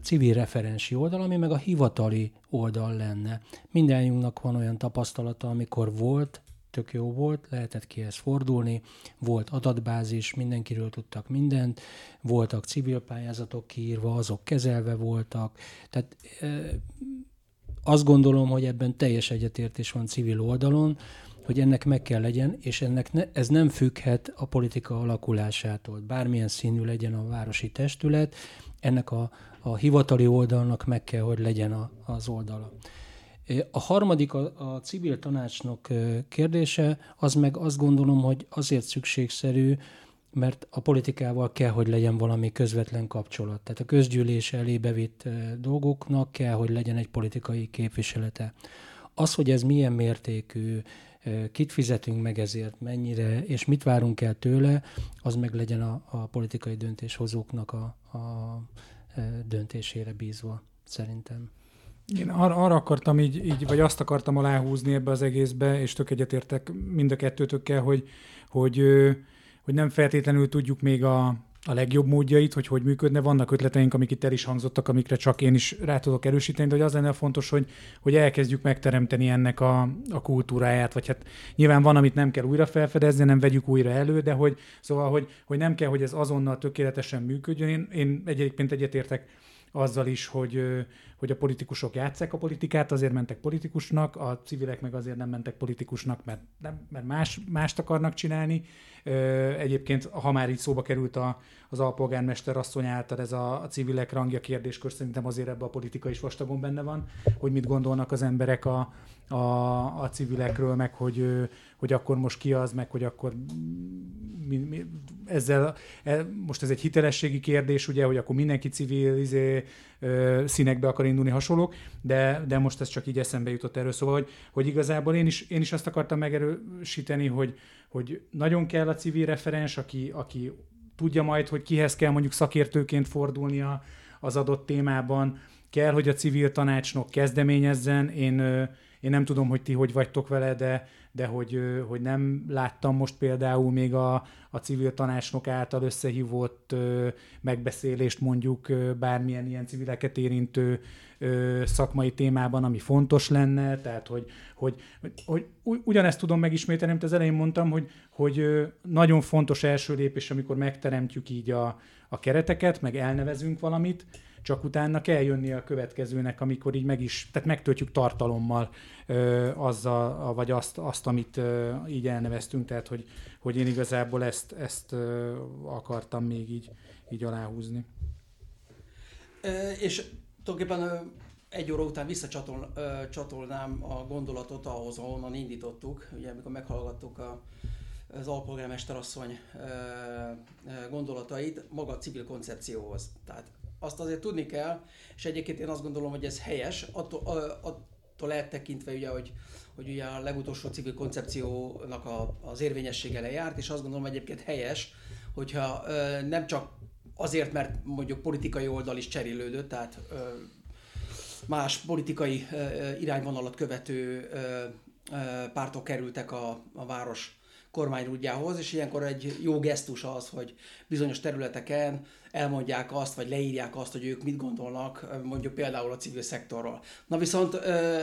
civil referensi oldal, ami meg a hivatali oldal lenne. Mindenjunknak van olyan tapasztalata, amikor volt, tök jó volt, lehetett kihez fordulni, volt adatbázis, mindenkiről tudtak mindent, voltak civil pályázatok kiírva, azok kezelve voltak, tehát azt gondolom, hogy ebben teljes egyetértés van civil oldalon, hogy ennek meg kell legyen, és ennek ne, ez nem függhet a politika alakulásától. Bármilyen színű legyen a városi testület, ennek a, a hivatali oldalnak meg kell, hogy legyen a, az oldala. A harmadik, a, a civil tanácsnok kérdése, az meg azt gondolom, hogy azért szükségszerű, mert a politikával kell, hogy legyen valami közvetlen kapcsolat. Tehát a közgyűlés elé bevitt dolgoknak kell, hogy legyen egy politikai képviselete. Az, hogy ez milyen mértékű, kit fizetünk meg ezért, mennyire, és mit várunk el tőle, az meg legyen a, a politikai döntéshozóknak a, a döntésére bízva, szerintem. Én arra, arra akartam így, így, vagy azt akartam aláhúzni ebbe az egészbe, és tök egyetértek mind a kettőtökkel, hogy, hogy hogy nem feltétlenül tudjuk még a, a legjobb módjait, hogy hogy működne. Vannak ötleteink, amik itt el is hangzottak, amikre csak én is rá tudok erősíteni, de hogy az lenne fontos, hogy, hogy elkezdjük megteremteni ennek a, a kultúráját, vagy hát nyilván van, amit nem kell újra felfedezni, nem vegyük újra elő, de hogy szóval, hogy, hogy nem kell, hogy ez azonnal tökéletesen működjön. Én, én egyébként egyetértek azzal is, hogy, hogy a politikusok játszák a politikát, azért mentek politikusnak, a civilek meg azért nem mentek politikusnak, mert, nem, mert más, mást akarnak csinálni. Egyébként, ha már így szóba került a, az alpolgármester asszony által ez a, a civilek rangja kérdéskör, szerintem azért ebbe a politika is vastagon benne van, hogy mit gondolnak az emberek a, a, a civilekről, meg hogy, hogy akkor most ki az, meg hogy akkor mi, mi, ezzel, e, most ez egy hitelességi kérdés, ugye, hogy akkor mindenki civil izé, ö, színekbe akar indulni hasonlók, de, de most ez csak így eszembe jutott erről, szóval, hogy, hogy igazából én is, én is azt akartam megerősíteni, hogy, hogy nagyon kell a civil referens, aki, aki tudja majd, hogy kihez kell mondjuk szakértőként fordulnia az adott témában, kell, hogy a civil tanácsnok kezdeményezzen. Én, én nem tudom, hogy ti hogy vagytok vele, de, de hogy, hogy nem láttam most például még a, a civil tanácsnok által összehívott megbeszélést mondjuk bármilyen ilyen civileket érintő szakmai témában, ami fontos lenne, tehát hogy, hogy, hogy, ugyanezt tudom megismételni, amit az elején mondtam, hogy, hogy nagyon fontos első lépés, amikor megteremtjük így a, a kereteket, meg elnevezünk valamit, csak utána kell jönni a következőnek, amikor így meg is, tehát megtöltjük tartalommal ö, azzal, vagy azt, azt amit ö, így elneveztünk, tehát hogy, hogy én igazából ezt, ezt ö, akartam még így, így aláhúzni. És tulajdonképpen egy óra után visszacsatolnám a gondolatot ahhoz, ahonnan indítottuk, ugye amikor meghallgattuk a, az alpolgármester asszony gondolatait maga a civil koncepcióhoz. Tehát azt azért tudni kell, és egyébként én azt gondolom, hogy ez helyes, attól, attól eltekintve ugye, hogy, hogy ugye a legutolsó civil koncepciónak a, az érvényessége lejárt, és azt gondolom egyébként helyes, hogyha nem csak azért, mert mondjuk politikai oldal is cserélődött, tehát más politikai irányvonalat követő pártok kerültek a, a város kormányrúdjához, és ilyenkor egy jó gesztus az, hogy bizonyos területeken elmondják azt, vagy leírják azt, hogy ők mit gondolnak, mondjuk például a civil szektorról. Na viszont,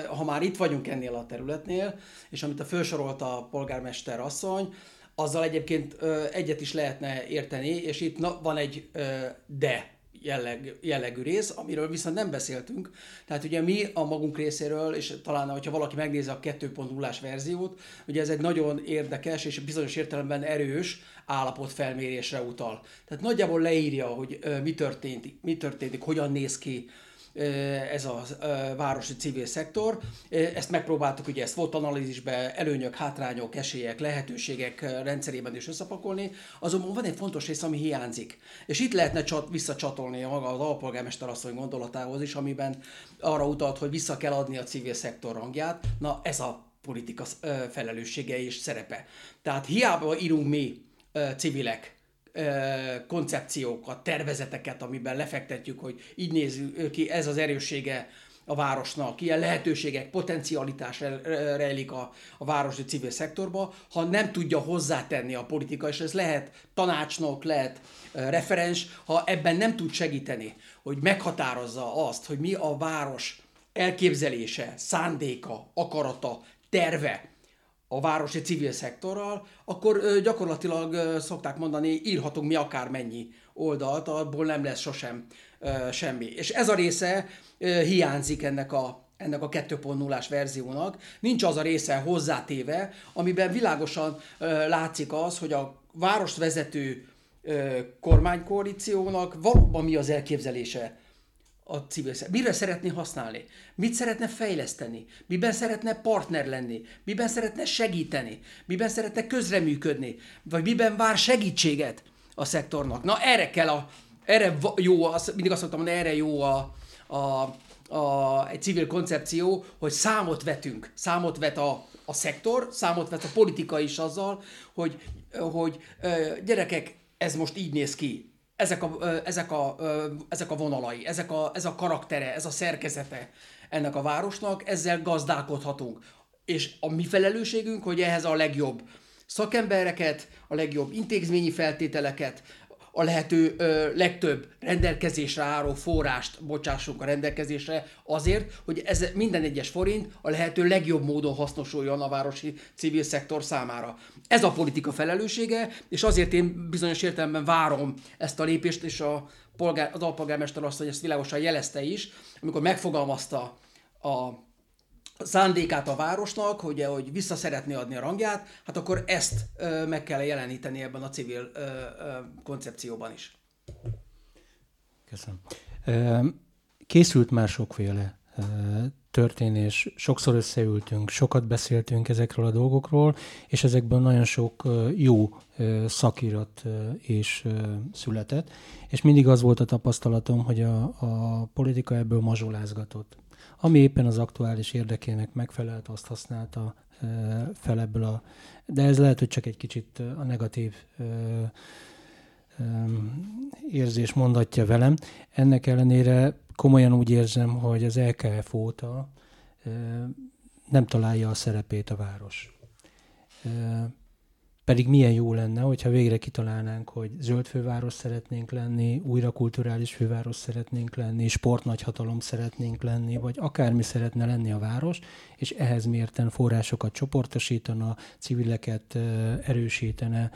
ha már itt vagyunk ennél a területnél, és amit a felsorolt a polgármester asszony, azzal egyébként egyet is lehetne érteni, és itt van egy de jelleg, jellegű rész, amiről viszont nem beszéltünk. Tehát ugye mi a magunk részéről, és talán, hogyha valaki megnézi a 2.0-ás verziót, ugye ez egy nagyon érdekes és bizonyos értelemben erős állapotfelmérésre utal. Tehát nagyjából leírja, hogy mi történt, mi történik, hogyan néz ki ez a városi civil szektor. Ezt megpróbáltuk ugye ezt volt analízisbe előnyök, hátrányok, esélyek, lehetőségek rendszerében is összepakolni, azonban van egy fontos rész, ami hiányzik. És itt lehetne csat, visszacsatolni maga az alpolgármester asszony gondolatához is, amiben arra utalt, hogy vissza kell adni a civil szektor rangját. Na ez a politika felelőssége és szerepe. Tehát hiába írunk mi civilek koncepciókat, tervezeteket, amiben lefektetjük, hogy így néz ki, ez az erőssége a városnak, ilyen lehetőségek, potencialitás rejlik a, a városi civil szektorba, ha nem tudja hozzátenni a politika, és ez lehet tanácsnok, lehet referens, ha ebben nem tud segíteni, hogy meghatározza azt, hogy mi a város elképzelése, szándéka, akarata, terve, a városi civil szektorral, akkor gyakorlatilag szokták mondani, írhatunk mi akár mennyi oldalt, abból nem lesz sosem semmi. És ez a része hiányzik ennek a, ennek a 2.0-ás verziónak. Nincs az a része hozzátéve, amiben világosan látszik az, hogy a várost vezető kormánykoalíciónak valóban mi az elképzelése a civil szervezet. Mire szeretné használni? Mit szeretne fejleszteni? Miben szeretne partner lenni? Miben szeretne segíteni? Miben szeretne közreműködni? Vagy miben vár segítséget a szektornak? Na erre kell a, erre jó, az, mindig azt mondtam, hogy erre jó a, a, a, egy civil koncepció, hogy számot vetünk, számot vet a, a szektor, számot vet a politika is azzal, hogy, hogy gyerekek, ez most így néz ki, ezek a, ezek a, ezek a vonalai, ezek a, ez a karaktere, ez a szerkezete ennek a városnak, ezzel gazdálkodhatunk. És a mi felelősségünk, hogy ehhez a legjobb szakembereket, a legjobb intézményi feltételeket, a lehető ö, legtöbb rendelkezésre álló forrást bocsássunk a rendelkezésre azért, hogy ez minden egyes forint a lehető legjobb módon hasznosuljon a városi civil szektor számára. Ez a politika felelőssége, és azért én bizonyos értelemben várom ezt a lépést, és a polgár, az alpolgármester azt, hogy ezt világosan jelezte is, amikor megfogalmazta a szándékát a városnak, hogy, hogy vissza szeretné adni a rangját, hát akkor ezt ö, meg kell jeleníteni ebben a civil ö, ö, koncepcióban is. Köszönöm. Készült már sokféle történés, sokszor összeültünk, sokat beszéltünk ezekről a dolgokról, és ezekből nagyon sok jó szakirat is született, és mindig az volt a tapasztalatom, hogy a, a politika ebből mazsolázgatott ami éppen az aktuális érdekének megfelelt, azt használta fel ebből a... De ez lehet, hogy csak egy kicsit a negatív érzés mondatja velem. Ennek ellenére komolyan úgy érzem, hogy az LKF óta nem találja a szerepét a város. Pedig milyen jó lenne, hogyha végre kitalálnánk, hogy zöld főváros szeretnénk lenni, újra kulturális főváros szeretnénk lenni, sportnagyhatalom szeretnénk lenni, vagy akármi szeretne lenni a város, és ehhez mérten forrásokat csoportosítana, civileket erősítene,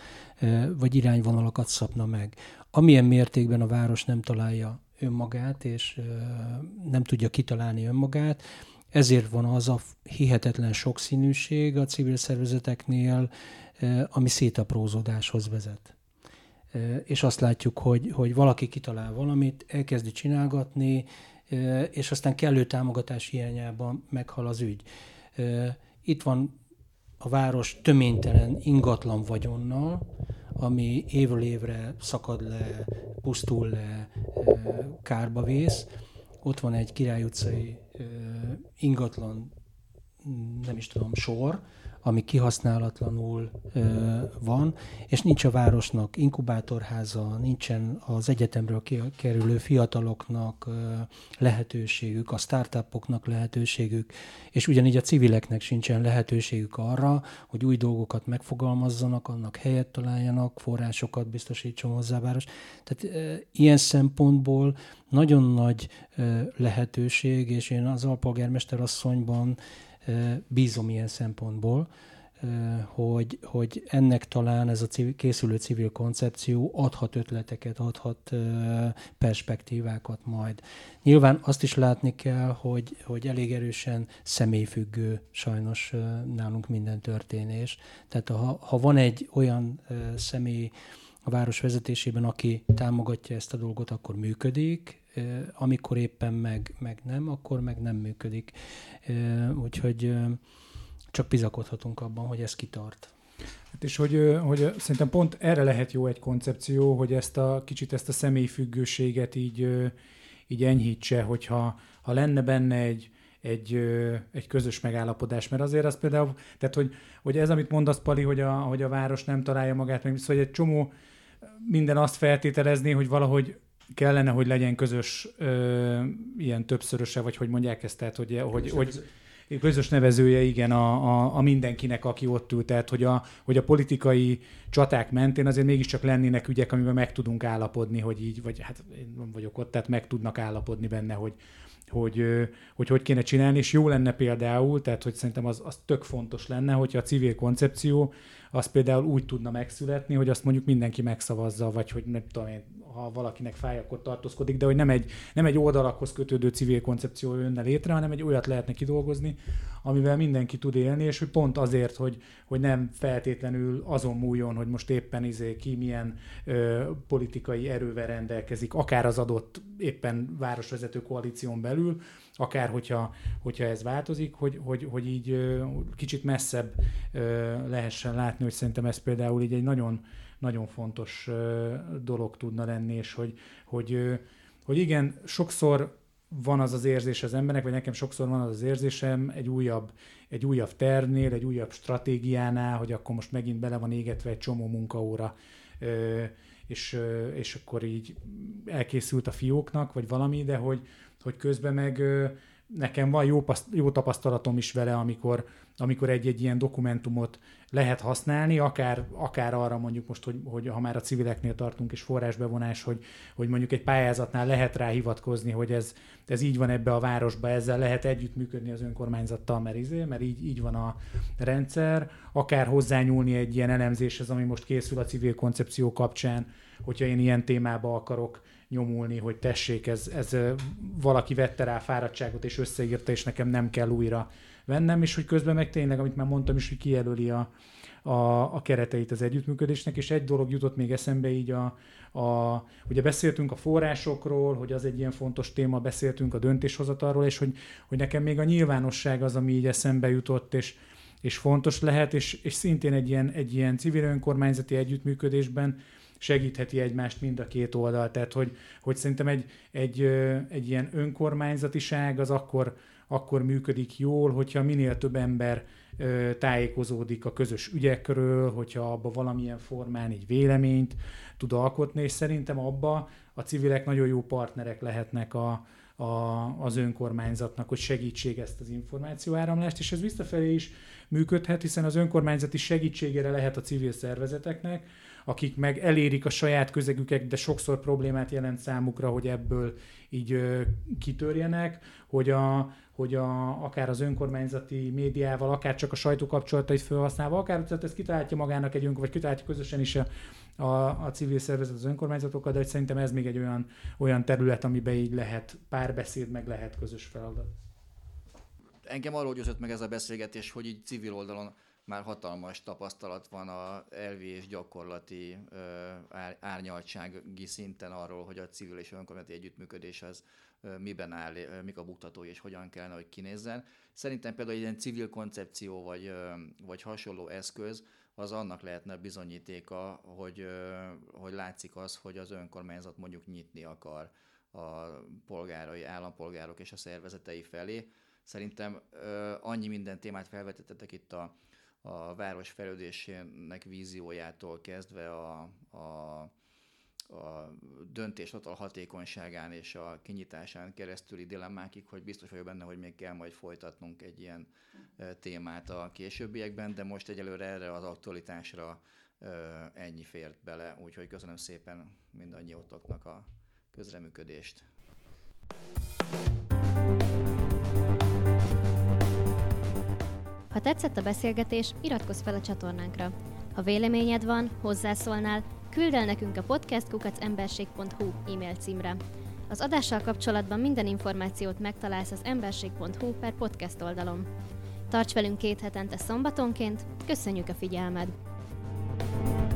vagy irányvonalakat szabna meg. Amilyen mértékben a város nem találja önmagát, és nem tudja kitalálni önmagát, ezért van az a hihetetlen sokszínűség a civil szervezeteknél, ami szétaprózódáshoz vezet. És azt látjuk, hogy, hogy valaki kitalál valamit, elkezdi csinálgatni, és aztán kellő támogatás hiányában meghal az ügy. Itt van a város töménytelen ingatlan vagyonnal, ami évről évre szakad le, pusztul le, kárba vész. Ott van egy Király utcai ingatlan, nem is tudom, sor, ami kihasználatlanul van, és nincs a városnak inkubátorháza, nincsen az egyetemről kerülő fiataloknak lehetőségük, a startupoknak lehetőségük, és ugyanígy a civileknek sincsen lehetőségük arra, hogy új dolgokat megfogalmazzanak, annak helyet találjanak, forrásokat biztosítson hozzá a város. Tehát ilyen szempontból nagyon nagy lehetőség, és én az alpolgármester asszonyban bízom ilyen szempontból, hogy, hogy ennek talán ez a civil, készülő civil koncepció adhat ötleteket, adhat perspektívákat majd. Nyilván azt is látni kell, hogy, hogy elég erősen személyfüggő sajnos nálunk minden történés. Tehát ha, ha van egy olyan személy a város vezetésében, aki támogatja ezt a dolgot, akkor működik, amikor éppen meg, meg nem, akkor meg nem működik. Úgyhogy csak bizakodhatunk abban, hogy ez kitart. Hát és hogy, hogy szerintem pont erre lehet jó egy koncepció, hogy ezt a kicsit ezt a személyfüggőséget így, így enyhítse, hogyha ha lenne benne egy, egy, egy közös megállapodás, mert azért az például, tehát hogy, hogy ez, amit mondasz, Pali, hogy a, hogy a város nem találja magát, meg szóval egy csomó minden azt feltételezni, hogy valahogy kellene, hogy legyen közös ö, ilyen többszöröse, vagy hogy mondják ezt, tehát hogy, hogy, hogy közös nevezője, igen, a, a, a mindenkinek, aki ott ült, tehát hogy a, hogy a politikai csaták mentén azért mégiscsak lennének ügyek, amiben meg tudunk állapodni, hogy így, vagy hát én nem vagyok ott, tehát meg tudnak állapodni benne, hogy, hogy, hogy hogy kéne csinálni, és jó lenne például, tehát hogy szerintem az, az tök fontos lenne, hogyha a civil koncepció az például úgy tudna megszületni, hogy azt mondjuk mindenki megszavazza, vagy hogy nem tudom én, ha valakinek fáj, akkor tartózkodik, de hogy nem egy, nem egy oldalakhoz kötődő civil koncepció jönne létre, hanem egy olyat lehetne kidolgozni, amivel mindenki tud élni, és hogy pont azért, hogy, hogy nem feltétlenül azon múljon, hogy most éppen izé ki milyen ö, politikai erővel rendelkezik, akár az adott éppen városvezető koalíción belül, akár hogyha, hogyha ez változik, hogy, hogy, hogy így kicsit messzebb lehessen látni, hogy szerintem ez például így egy nagyon nagyon fontos dolog tudna lenni, és hogy, hogy, hogy igen, sokszor van az az érzés az embernek, vagy nekem sokszor van az az érzésem egy újabb, egy újabb tervnél, egy újabb stratégiánál, hogy akkor most megint bele van égetve egy csomó munkaóra, és, és akkor így elkészült a fióknak, vagy valami, de hogy, hogy közben meg nekem van jó, jó tapasztalatom is vele, amikor, amikor egy-egy ilyen dokumentumot lehet használni, akár, akár arra mondjuk most, hogy, hogy ha már a civileknél tartunk, és forrásbevonás, hogy, hogy mondjuk egy pályázatnál lehet rá hivatkozni, hogy ez, ez így van ebbe a városba, ezzel lehet együttműködni az önkormányzattal, mert, izé, mert így, így van a rendszer, akár hozzányúlni egy ilyen elemzéshez, ami most készül a civil koncepció kapcsán, hogyha én ilyen témába akarok nyomulni, hogy tessék, ez, ez valaki vette rá fáradtságot és összeírta, és nekem nem kell újra vennem, és hogy közben meg tényleg, amit már mondtam is, hogy kijelöli a, a, a kereteit az együttműködésnek, és egy dolog jutott még eszembe így a, a, ugye beszéltünk a forrásokról, hogy az egy ilyen fontos téma, beszéltünk a döntéshozatalról, és hogy, hogy nekem még a nyilvánosság az, ami így eszembe jutott, és, és fontos lehet, és, és szintén egy ilyen, egy ilyen civil önkormányzati együttműködésben segítheti egymást mind a két oldal. Tehát, hogy, hogy szerintem egy, egy, egy ilyen önkormányzatiság az akkor, akkor működik jól, hogyha minél több ember tájékozódik a közös ügyekről, hogyha abba valamilyen formán így véleményt tud alkotni, és szerintem abba a civilek nagyon jó partnerek lehetnek a, a, az önkormányzatnak, hogy segítség ezt az információáramlást, és ez visszafelé is működhet, hiszen az önkormányzati segítségére lehet a civil szervezeteknek, akik meg elérik a saját közegüket, de sokszor problémát jelent számukra, hogy ebből így ö, kitörjenek, hogy, a, hogy a, akár az önkormányzati médiával, akár csak a sajtó kapcsolatait felhasználva, akár tehát ez kitalálja magának egy önk, vagy kitalálja közösen is a, a, a civil szervezet az önkormányzatokkal, de hogy szerintem ez még egy olyan, olyan terület, amiben így lehet párbeszéd, meg lehet közös feladat. Engem arról győzött meg ez a beszélgetés, hogy így civil oldalon már hatalmas tapasztalat van a elvi és gyakorlati árnyaltsági szinten arról, hogy a civil és önkormányzati együttműködés az miben áll, mik a buktatói és hogyan kellene, hogy kinézzen. Szerintem például egy ilyen civil koncepció vagy, vagy hasonló eszköz, az annak lehetne bizonyítéka, hogy, hogy látszik az, hogy az önkormányzat mondjuk nyitni akar a polgárai, állampolgárok és a szervezetei felé. Szerintem annyi minden témát felvetettetek itt a a város fejlődésének víziójától kezdve a, a, a döntéshozatal hatékonyságán és a kinyitásán keresztüli dilemmákig, hogy biztos vagyok benne, hogy még kell majd folytatnunk egy ilyen témát a későbbiekben, de most egyelőre erre az aktualitásra ennyi fért bele, úgyhogy köszönöm szépen mindannyiótoknak a közreműködést. Ha tetszett a beszélgetés, iratkozz fel a csatornánkra. Ha véleményed van, hozzászólnál, küld el nekünk a podcastkukacemberség.hu e-mail címre. Az adással kapcsolatban minden információt megtalálsz az emberség.hu per podcast oldalon. Tarts velünk két hetente szombatonként, köszönjük a figyelmed! thank you